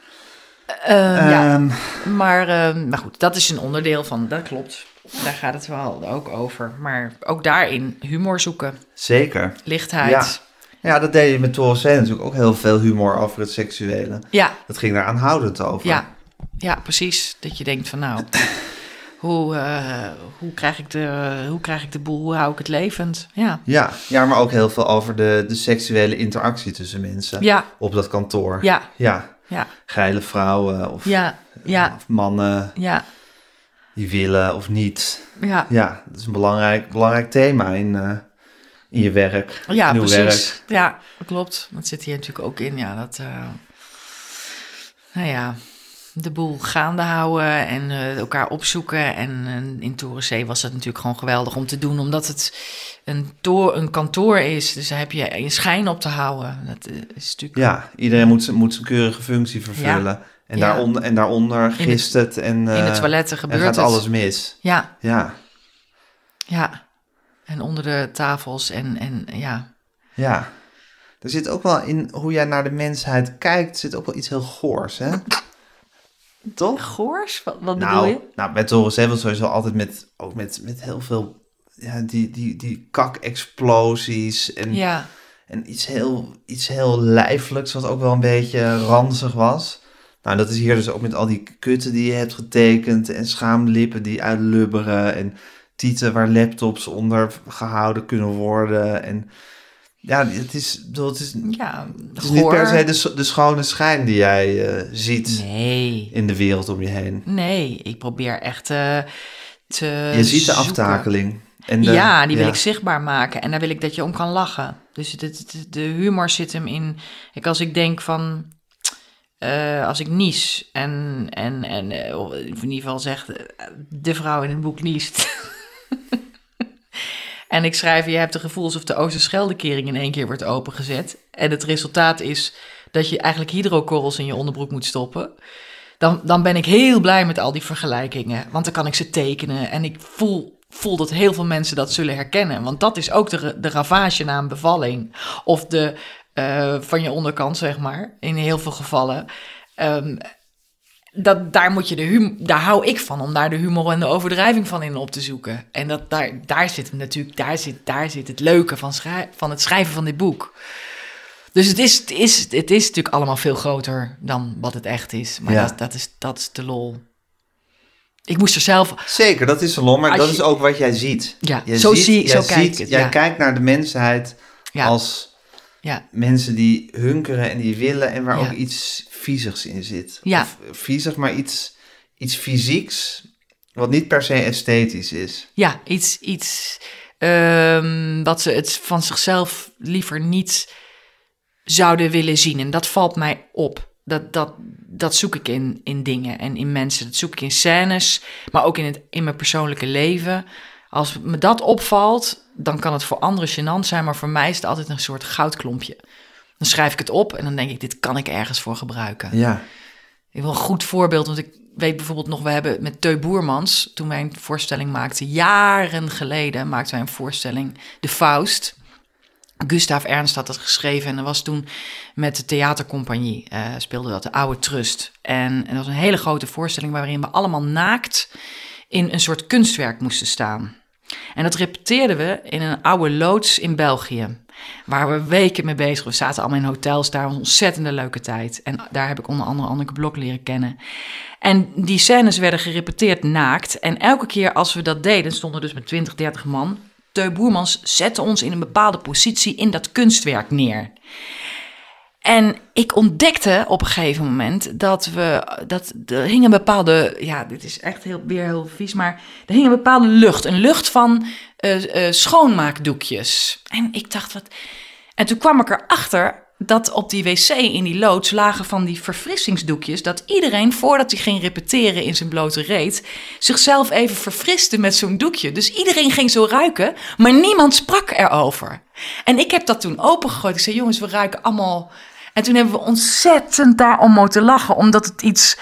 D: Eh, ja,
C: Ehm,
D: maar, eh, maar goed, dat is een onderdeel van, dat klopt. Daar gaat het wel ook over. Maar ook daarin humor zoeken,
C: zeker.
D: lichtheid.
C: Ja. Ja, dat deed je met Torres natuurlijk ook heel veel humor over het seksuele.
D: ja,
C: Dat ging daar aanhoudend over.
D: Ja, ja, precies. Dat je denkt van nou, hoe, eh, hoe, krijg ik de, hoe krijg ik de boel, hoe hou ik het levend? Ja,
C: Ja, ja maar ook heel veel over de, de seksuele interactie tussen mensen
D: ja,
C: op dat kantoor.
D: ja,
C: Ja,
D: ja,
C: geile vrouwen of,
D: ja, ja,
C: of mannen
D: ja,
C: die willen of niet.
D: ja.
C: Ja, dat is een belangrijk, belangrijk thema in, eh, in je werk.
D: Ja,
C: in
D: precies.
C: werk.
D: Ja, klopt. Dat zit hier natuurlijk ook in. Ja, dat, eh, nou ja, de boel gaande houden en eh, elkaar opzoeken. En eh, in Torensee was dat natuurlijk gewoon geweldig om te doen, omdat het een, toor, een kantoor is. Dus daar heb je een schijn op te houden. Dat eh, is natuurlijk...
C: Ja, iedereen moet, zijn- moet zijn keurige functie vervullen. En,
D: Ja.
C: daaronder, en daaronder gist het en,
D: in de toiletten
C: en
D: gebeurt
C: gaat
D: het.
C: alles mis.
D: Ja,
C: Ja,
D: ja. En onder de tafels en, en ja.
C: ja. Er zit ook wel in hoe jij naar de mensheid kijkt, zit ook wel iets heel goors, hè? Toch?
D: Goors? Wat, wat bedoel je?
C: Nou, nou met Torres Evans sowieso altijd met, ook met, met heel veel, ja, die, die, die kak-explosies en,
D: Ja,
C: en iets, heel, iets heel lijfelijks, wat ook wel een beetje ranzig was. Nou, dat is hier dus ook met al die kutten die je hebt getekend en schaamlippen die uitlubberen en tieten waar laptops onder gehouden kunnen worden. En ja, het is, het is,
D: ja.
C: het is niet per se de, de schone schijn die jij eh, ziet
D: Nee.
C: in de wereld om je heen.
D: Nee, ik probeer echt eh, te.
C: Je ziet de aftakeling. En de,
D: ja, die wil ik zichtbaar maken. En daar wil ik dat je om kan lachen. Dus de, de, de humor zit hem in. Ik, als ik denk van. eh, als ik nies en, en, en in ieder geval zeg eh, de vrouw in het boek niest. en ik schrijf, je hebt het gevoel alsof de Oosterscheldekering in één keer wordt opengezet. En het resultaat is dat je eigenlijk hydrokorrels in je onderbroek moet stoppen. Dan, dan ben ik heel blij met al die vergelijkingen. Want dan kan ik ze tekenen. En ik voel, voel dat heel veel mensen dat zullen herkennen. Want dat is ook de, de ravage na een bevalling. Of de eh, van je onderkant, zeg maar. In heel veel gevallen. Ehm, dat, daar, moet je de hum daar hou ik van, om daar de humor en de overdrijving van in op te zoeken. En dat, daar, daar zit natuurlijk, daar zit, daar zit het leuke van, van het schrijven van dit boek. Dus het is, het, is, het is natuurlijk allemaal veel groter dan wat het echt is. Maar
C: Ja.
D: dat, dat, is, dat is de lol. Ik moest er zelf...
C: Zeker, dat is salon, maar
D: Als
C: dat
D: je-
C: is ook wat jij ziet.
D: Ja,
C: Jij
D: zo
C: ziet-
D: zie
C: jij
D: zo kijk ik
C: ziet-
D: het,
C: Jij
D: ja.
C: kijkt naar de mensheid
D: Ja,
C: als
D: ja,
C: mensen die hunkeren en die willen en waar
D: Ja.
C: ook iets viezigs in zit.
D: Ja.
C: Of viezig, maar iets, iets fysieks wat niet per se esthetisch is.
D: ja, iets, iets ehm, wat ze het van zichzelf liever niet zouden willen zien. En dat valt mij op. Dat, dat, dat zoek ik in, in dingen en in mensen. Dat zoek ik in scènes, maar ook in, het, in mijn persoonlijke leven. Als me dat opvalt, dan kan het voor anderen gênant zijn, maar voor mij is het altijd een soort goudklompje. Dan schrijf ik het op en dan denk ik, dit kan ik ergens voor gebruiken.
C: Ja.
D: Ik wil een goed voorbeeld, want ik, weet bijvoorbeeld nog, we hebben met Teu Boermans, toen wij een voorstelling maakten, jaren geleden maakten wij een voorstelling, De Faust. Gustav Ernst had dat geschreven en dat was toen met de theatercompagnie, eh, speelde dat, de Oude Trust. En, en dat was een hele grote voorstelling waarin we allemaal naakt in een soort kunstwerk moesten staan. En dat repeteerden we in een oude loods in België. Waar we weken mee bezig. We zaten allemaal in hotels daar. was een ontzettende leuke tijd. En daar heb ik onder andere Anneke Blok leren kennen. En die scènes werden gerepeteerd naakt. En elke keer als we dat deden, stonden dus met 20, 30 man. Teu Boermans zette ons in een bepaalde positie in dat kunstwerk neer. En ik ontdekte op een gegeven moment dat we, dat er hing een bepaalde, ja, dit is echt heel, weer heel vies, maar er hing een bepaalde lucht, een lucht van uh, uh, schoonmaakdoekjes. En ik dacht, wat. En toen kwam ik erachter dat op die wc in die loods lagen van die verfrissingsdoekjes. Dat iedereen, voordat hij ging repeteren in zijn blote reet, zichzelf even verfriste met zo'n doekje. Dus iedereen ging zo ruiken, maar niemand sprak erover. En ik heb dat toen opengegooid. Ik zei, jongens, we ruiken allemaal en toen hebben we ontzettend daarom moeten lachen, omdat het iets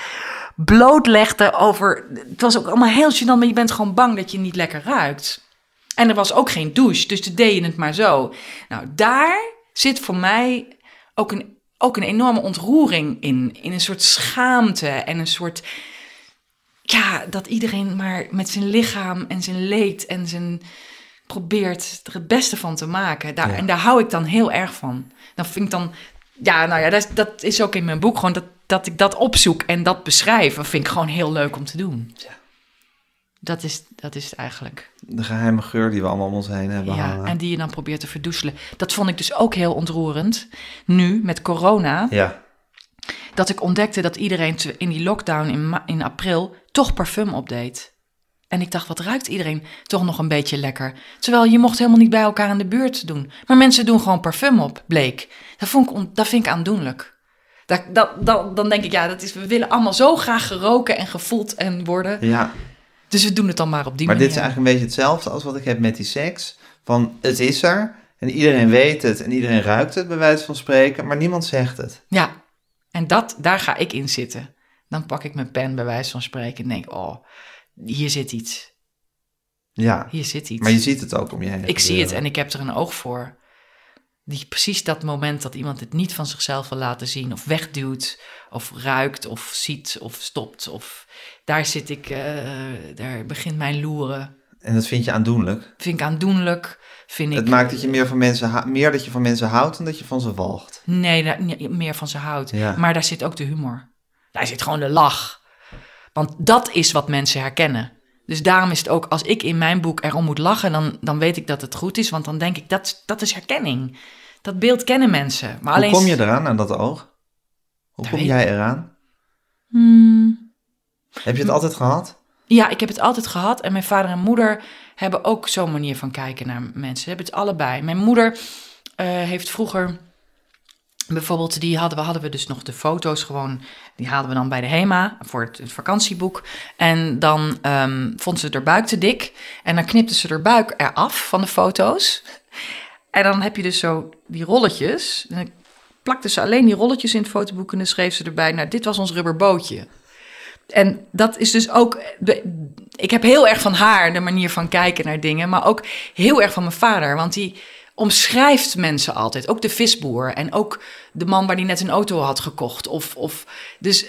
D: blootlegde over. Het was ook allemaal heel gênant, maar je bent gewoon bang dat je niet lekker ruikt. En er was ook geen douche, dus toen deed je het maar zo. Nou, daar zit voor mij ook een, ook een enorme ontroering in. In een soort schaamte en een soort. Ja, dat iedereen maar met zijn lichaam en zijn leed en zijn. probeert er het beste van te maken. Daar, En daar hou ik dan heel erg van. Dan vind ik dan ja, nou ja, dat, dat is ook in mijn boek gewoon dat, dat ik dat opzoek en dat beschrijf. Dat vind ik gewoon heel leuk om te doen. Ja. Dat is, dat is het eigenlijk.
C: De geheime geur die we allemaal om ons heen hebben
D: ja, En die je dan probeert te verdoezelen. Dat vond ik dus ook heel ontroerend. Nu, met corona.
C: Ja.
D: Dat ik ontdekte dat iedereen in die lockdown in, in april toch parfum opdeed. En ik dacht, wat ruikt iedereen toch nog een beetje lekker? Terwijl je mocht helemaal niet bij elkaar in de buurt doen. Maar mensen doen gewoon parfum op, bleek. Dat, vond ik, dat vind ik aandoenlijk. Dat, dat, dat, dan denk ik, ja, dat is, we willen allemaal zo graag geroken en gevoeld en worden.
C: Ja.
D: Dus we doen het dan maar op die
C: maar
D: manier.
C: Maar dit is eigenlijk een beetje hetzelfde als wat ik heb met die seks. Van, het is er en iedereen weet het en iedereen ruikt het, bij wijze van spreken, maar niemand zegt het.
D: Ja, en dat, daar ga ik in zitten. Dan pak ik mijn pen, bij wijze van spreken, en denk, oh hier zit iets.
C: Ja.
D: Hier zit iets.
C: Maar je ziet het ook om je heen.
D: Ik zie het en ik heb er een oog voor. Die precies dat moment dat iemand het niet van zichzelf wil laten zien, of wegduwt, of ruikt, of ziet, of stopt. Of daar zit ik, uh, daar begint mijn loeren.
C: En dat vind je aandoenlijk?
D: Vind ik aandoenlijk. Vind
C: het
D: ik,
C: maakt dat je meer van, mensen meer dat je van mensen houdt dan dat je van ze walgt.
D: Nee, meer van ze houdt. Ja. Maar daar zit ook de humor. Daar zit gewoon de lach. Want dat is wat mensen herkennen. Dus daarom is het ook, als ik in mijn boek erom moet lachen, dan, dan weet ik dat het goed is. Want dan denk ik, dat, dat is herkenning. Dat beeld kennen mensen. Maar
C: Hoe kom je eraan, aan dat oog? Hoe kom jij eraan?
D: Hmm.
C: Heb je het altijd gehad?
D: Ja, ik heb het altijd gehad. En mijn vader en moeder hebben ook zo'n manier van kijken naar mensen. Ze hebben het allebei. Mijn moeder uh, heeft vroeger Bijvoorbeeld, die hadden we, hadden we dus nog de foto's gewoon, die haalden we dan bij de HEMA voor het, vakantieboek. En dan um, vond ze er buik te dik en dan knipte ze er buik eraf van de foto's. En dan heb je dus zo die rolletjes. En dan plakte ze alleen die rolletjes in het fotoboek en dan schreef ze erbij, nou, dit was ons rubberbootje. En dat is dus ook. Ik heb heel erg van haar de manier van kijken naar dingen, maar ook heel erg van mijn vader. Want die omschrijft mensen altijd. Ook de visboer en ook de man waar die net een auto had gekocht. Of, of, dus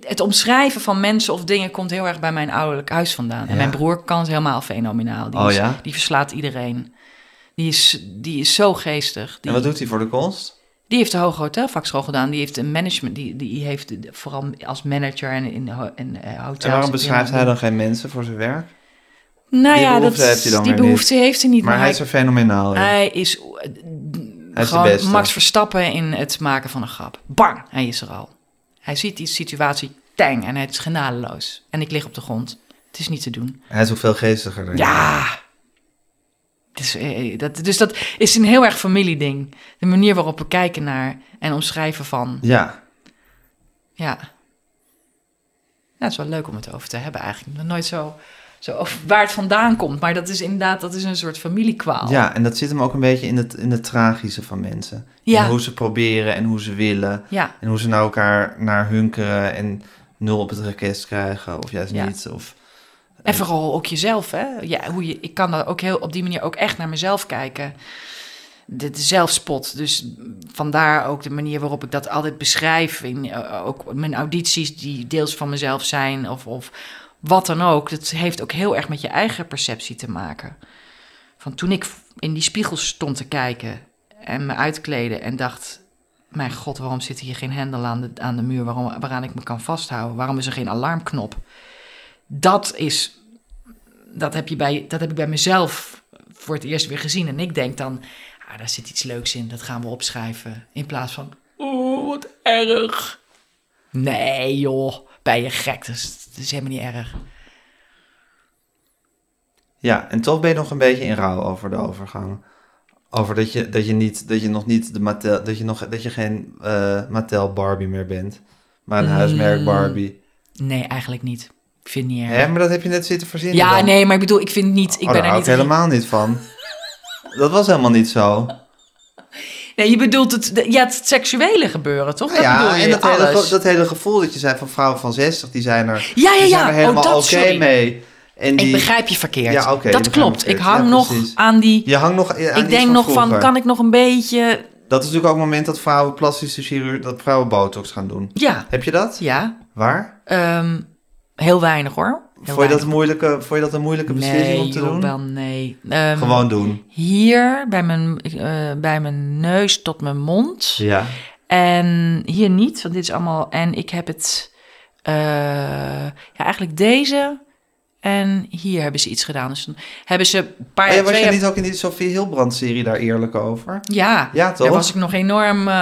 D: het omschrijven van mensen of dingen komt heel erg bij mijn ouderlijk huis vandaan. En mijn broer kan het helemaal fenomenaal. Die,
C: oh,
D: is,
C: ja?
D: die verslaat iedereen. Die is, die is zo geestig. Die,
C: en wat doet hij voor de kunst?
D: Die heeft de Hoge Hotelvakschool gedaan. Die heeft een management. Die, die heeft vooral als manager en in, in uh, hotels.
C: En waarom beschrijft hij dan geen mensen voor zijn werk?
D: Nou die ja, dat, heeft hij dan die behoefte heeft hij niet.
C: Maar, maar hij is er fenomenaal
D: Hij is, hij is gewoon Max Verstappen in het maken van een grap. Bang, hij is er al. Hij ziet die situatie, tang, en het is genadeloos. En ik lig op de grond. Het is niet te doen.
C: Hij is ook veel geestiger dan
D: Ja. Dus, dat, dus dat is een heel erg familieding. De manier waarop we kijken naar en omschrijven van.
C: Ja.
D: Ja. Ja, het is wel leuk om het over te hebben eigenlijk. Nooit zo zo, of waar het vandaan komt. Maar dat is inderdaad, dat is een soort familiekwaal.
C: Ja, en dat zit hem ook een beetje in het, in het tragische van mensen.
D: Ja.
C: hoe ze proberen en hoe ze willen.
D: Ja.
C: En hoe ze naar elkaar naar hunkeren en nul op het request krijgen of juist
D: Ja.
C: niet. Of,
D: En vooral ook jezelf, hè? Ja, hoe je, ik kan dan ook heel, op die manier ook echt naar mezelf kijken. De, de zelfspot. Dus vandaar ook de manier waarop ik dat altijd beschrijf. In, eh, ook mijn audities die deels van mezelf zijn of, of wat dan ook. Dat heeft ook heel erg met je eigen perceptie te maken. Van toen ik in die spiegel stond te kijken en me uitkleden en dacht... Mijn god, waarom zit hier geen hendel aan de, aan de muur waarom, waaraan ik me kan vasthouden? Waarom is er geen alarmknop? Dat is dat heb, je bij, dat heb ik bij mezelf voor het eerst weer gezien. En ik denk dan, ah, daar zit iets leuks in, dat gaan we opschrijven. In plaats van, oh, wat erg. Nee joh, ben je gek, dat is, dat is helemaal niet erg.
C: Ja, en toch ben je nog een beetje in rouw over de overgang. Over dat je, dat je, niet, dat je nog niet de Mattel, dat je, nog, dat je geen eh Mattel Barbie meer bent, maar een
D: Mm.
C: huismerk Barbie.
D: Nee, eigenlijk niet. Ik vind het niet erg.
C: Hè, maar dat heb je net zitten verzinnen.
D: ja,
C: dan.
D: nee, maar ik bedoel, ik vind niet, ik
C: oh,
D: ben
C: daar
D: er niet...
C: ik helemaal niet van. Dat was helemaal niet zo.
D: Nee, je bedoelt het, ja, het seksuele gebeuren, toch? Dat
C: ja, en dat hele, dat hele gevoel dat je zei van vrouwen van 60, die zijn er,
D: Ja, ja,
C: die
D: ja.
C: zijn er
D: Oh,
C: helemaal oké mee. En die,
D: Ik begrijp je verkeerd.
C: Ja,
D: dat klopt. Ik hang
C: Ja,
D: nog aan die...
C: Je hangt nog aan
D: ik denk nog van, kan ik nog een beetje...
C: Dat is natuurlijk ook het moment dat vrouwen plastische chirurgie, dat vrouwen botox gaan doen.
D: Ja,
C: Heb je dat?
D: ja.
C: Waar?
D: Ehm, heel weinig hoor.
C: Vond je, dat een moeilijke, vond je dat een moeilijke beslissing
D: nee,
C: om te doen?
D: wel nee. Ehm,
C: Gewoon doen.
D: Hier, bij mijn, eh, bij mijn neus tot mijn mond.
C: Ja.
D: En hier niet, want dit is allemaal... En ik heb het... eh, ja, eigenlijk deze... En hier hebben ze iets gedaan. Dus dan hebben ze een paar
C: Oh ja, was
D: twee
C: je
D: jaar-
C: niet ook in die Sophie Hilbrand-serie daar eerlijk over?
D: Ja,
C: Ja, toch?
D: daar was ik nog enorm. eh,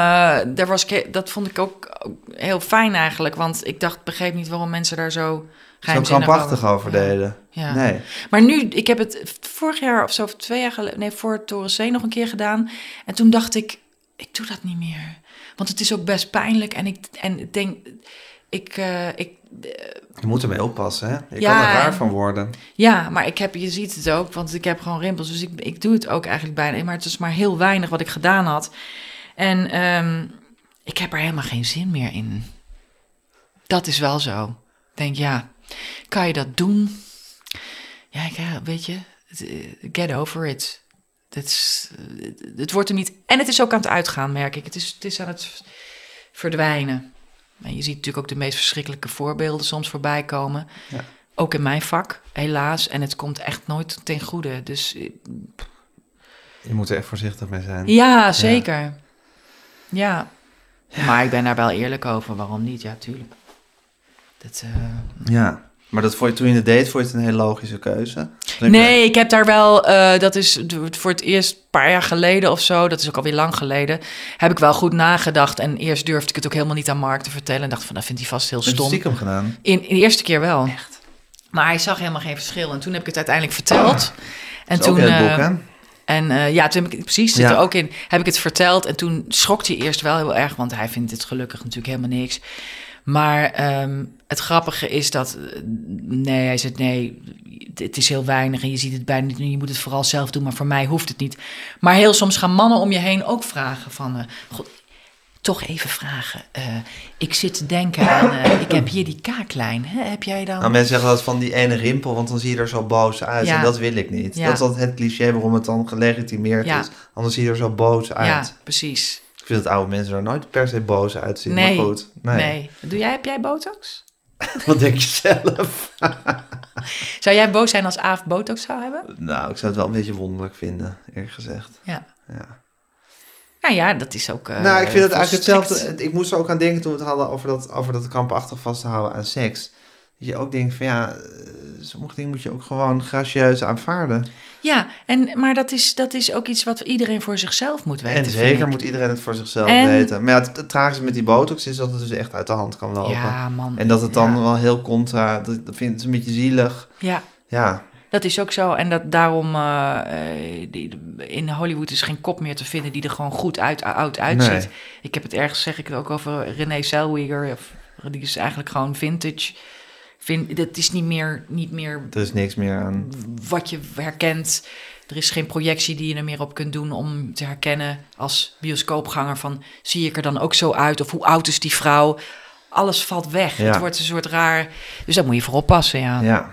D: daar was ik, dat vond ik ook, ook heel fijn eigenlijk. Want ik dacht, begreep niet waarom mensen daar zo
C: Zo
D: geheimzinnig
C: krampachtig over
D: Ja.
C: deden.
D: Ja.
C: Nee.
D: Maar nu, ik heb het vorig jaar of zo, of twee jaar geleden, nee, voor Toren C nog een keer gedaan. En toen dacht ik, ik doe dat niet meer. Want het is ook best pijnlijk. En ik, en ik denk, ik, eh, ik,
C: Je moet ermee oppassen, hè? Je
D: Ja,
C: kan er raar van worden.
D: ja, maar ik heb, je ziet het ook, want ik heb gewoon rimpels. Dus ik, ik doe het ook eigenlijk bijna. Maar het is maar heel weinig wat ik gedaan had. En ehm, ik heb er helemaal geen zin meer in. Dat is wel zo. Ik denk, ja, kan je dat doen? Ja, ik, ja, weet je, eh, get over it. Het, is, eh, het wordt er niet... En het is ook aan het uitgaan, merk ik. Het is, het is aan het verdwijnen. En je ziet natuurlijk ook de meest verschrikkelijke voorbeelden soms voorbij komen.
C: Ja.
D: Ook in mijn vak, helaas. En het komt echt nooit ten goede. Dus eh,
C: Je moet er echt voorzichtig mee zijn.
D: ja, zeker. Ja. Maar ik ben daar wel eerlijk over. Waarom niet? Ja, tuurlijk. Dat, eh,
C: Ja. Maar dat vond je toen je het deed, vond je het een hele logische keuze? Heb je-
D: Nee, ik heb daar wel, eh, dat is voor het eerst een paar jaar geleden of zo, dat is ook alweer lang geleden, heb ik wel goed nagedacht. En eerst durfde ik het ook helemaal niet aan Mark te vertellen. En dacht van, dat vindt hij vast heel
C: Heb
D: stom.
C: stiekem gedaan?
D: In, in de eerste keer wel. Echt? Maar hij zag helemaal geen verschil. En toen heb ik het uiteindelijk verteld. En
C: Dat is ook
D: toen,
C: in het
D: eh,
C: boek, hè?
D: En eh, ja, toen heb ik precies zit
C: Ja.
D: er ook in. Heb ik het verteld en toen schrok hij eerst wel heel erg, want hij vindt het gelukkig natuurlijk helemaal niks. Maar ehm, het grappige is dat eh, nee, hij zegt nee, het is heel weinig en je ziet het bijna niet. Je moet het vooral zelf doen, maar voor mij hoeft het niet. Maar heel soms gaan mannen om je heen ook vragen van, eh, god, toch even vragen. Eh, ik zit te denken aan, ik heb hier die kaaklijn. Hè? Heb jij dan?
C: Nou, mensen zeggen dat van die ene rimpel, want dan zie je er zo boos uit.
D: Ja.
C: En dat wil ik niet.
D: Ja.
C: Dat is altijd het cliché waarom het dan gelegitimeerd
D: Ja.
C: is. Anders zie je er zo boos uit.
D: ja, precies.
C: Ik vind dat oude mensen er nooit per se boos uitzien.
D: Nee,
C: Maar goed, nee.
D: nee. Doe jij, heb jij botox?
C: Wat denk je zelf?
D: Zou jij boos zijn als Aaf botox zou hebben?
C: Nou, ik zou het wel een beetje wonderlijk vinden, eerlijk gezegd.
D: Ja.
C: Ja.
D: Nou ja, dat is ook. eh,
C: nou, ik vind het eigenlijk hetzelfde. Ik moest er ook aan denken toen we het hadden over dat, over dat krampachtig vasthouden aan seks. Dat je ook denkt van ja, eh, sommige dingen moet je ook gewoon gracieus aanvaarden.
D: Ja, en, maar dat is, dat is ook iets wat iedereen voor zichzelf moet weten.
C: en zeker moet iedereen het voor zichzelf
D: En-
C: weten. Maar ja, het, het tragische met die botox is dat het dus echt uit de hand kan lopen.
D: Ja, man.
C: En dat het dan
D: Ja.
C: wel heel contra, dat, dat vind ik een beetje zielig.
D: Ja,
C: Ja,
D: dat is ook zo. En dat daarom die, in Hollywood is geen kop meer te vinden die er gewoon goed uit, oud uitziet.
C: Nee.
D: Ik heb het ergens, zeg ik het ook over René Zellweger. Of, die is eigenlijk gewoon vintage. Vind, dat is niet meer, niet meer
C: er is niks meer aan.
D: wat je herkent. Er is geen projectie die je er meer op kunt doen om te herkennen als bioscoopganger van zie ik er dan ook zo uit of hoe oud is die vrouw? alles valt weg.
C: Ja.
D: Het wordt een soort raar... Dus daar moet je voor oppassen, ja.
C: Ja,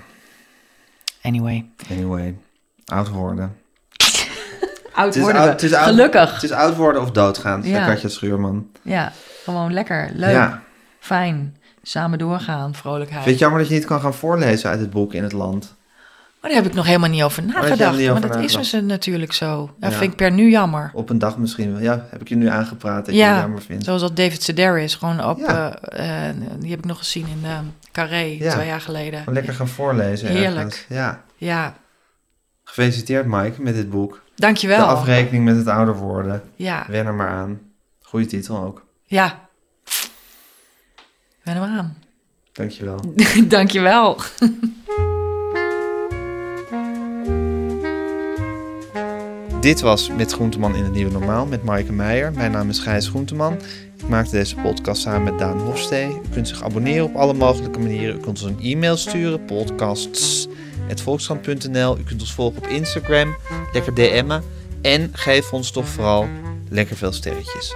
D: Anyway.
C: anyway. Oud worden.
D: Oud
C: Het is
D: worden
C: oud- het is oud-
D: Gelukkig.
C: Het is oud worden of doodgaan,
D: Ja.
C: Katja Schuurman.
D: Ja, gewoon lekker. Leuk.
C: Ja.
D: Fijn. Samen doorgaan. Vrolijkheid.
C: Vind je het jammer dat je niet kan gaan voorlezen uit het boek in het land?
D: Maar daar heb ik nog helemaal niet over
C: je
D: nagedacht.
C: niet over
D: maar dat is dus natuurlijk zo. Dat
C: Ja.
D: vind ik per nu jammer.
C: Op een dag misschien wel. Ja, heb ik je nu aangepraat dat je
D: Ja,
C: jammer vindt.
D: zoals dat David Sedaris. Gewoon op...
C: Ja.
D: eh, eh, die heb ik nog gezien in uh, Carré,
C: Ja.
D: twee jaar geleden.
C: Gewoon lekker gaan voorlezen
D: Heerlijk.
C: ergens. Ja.
D: Ja,
C: Gefeliciteerd Mike met dit boek.
D: dankjewel.
C: De afrekening met het ouder worden.
D: Ja,
C: Wen er maar aan. Goeie titel ook.
D: ja. Ben maar aan.
C: Dankjewel.
D: dankjewel.
C: Dit was Met Groenteman in het Nieuwe Normaal met Maaike Meijer. Mijn naam is Gijs Groenteman. Ik maakte deze podcast samen met Daan Hofstee. U kunt zich abonneren op alle mogelijke manieren. U kunt ons een e-mail sturen, podcasts.volkskrant.nl. U kunt ons volgen op Instagram, lekker DM'en. En geef ons toch vooral lekker veel sterretjes.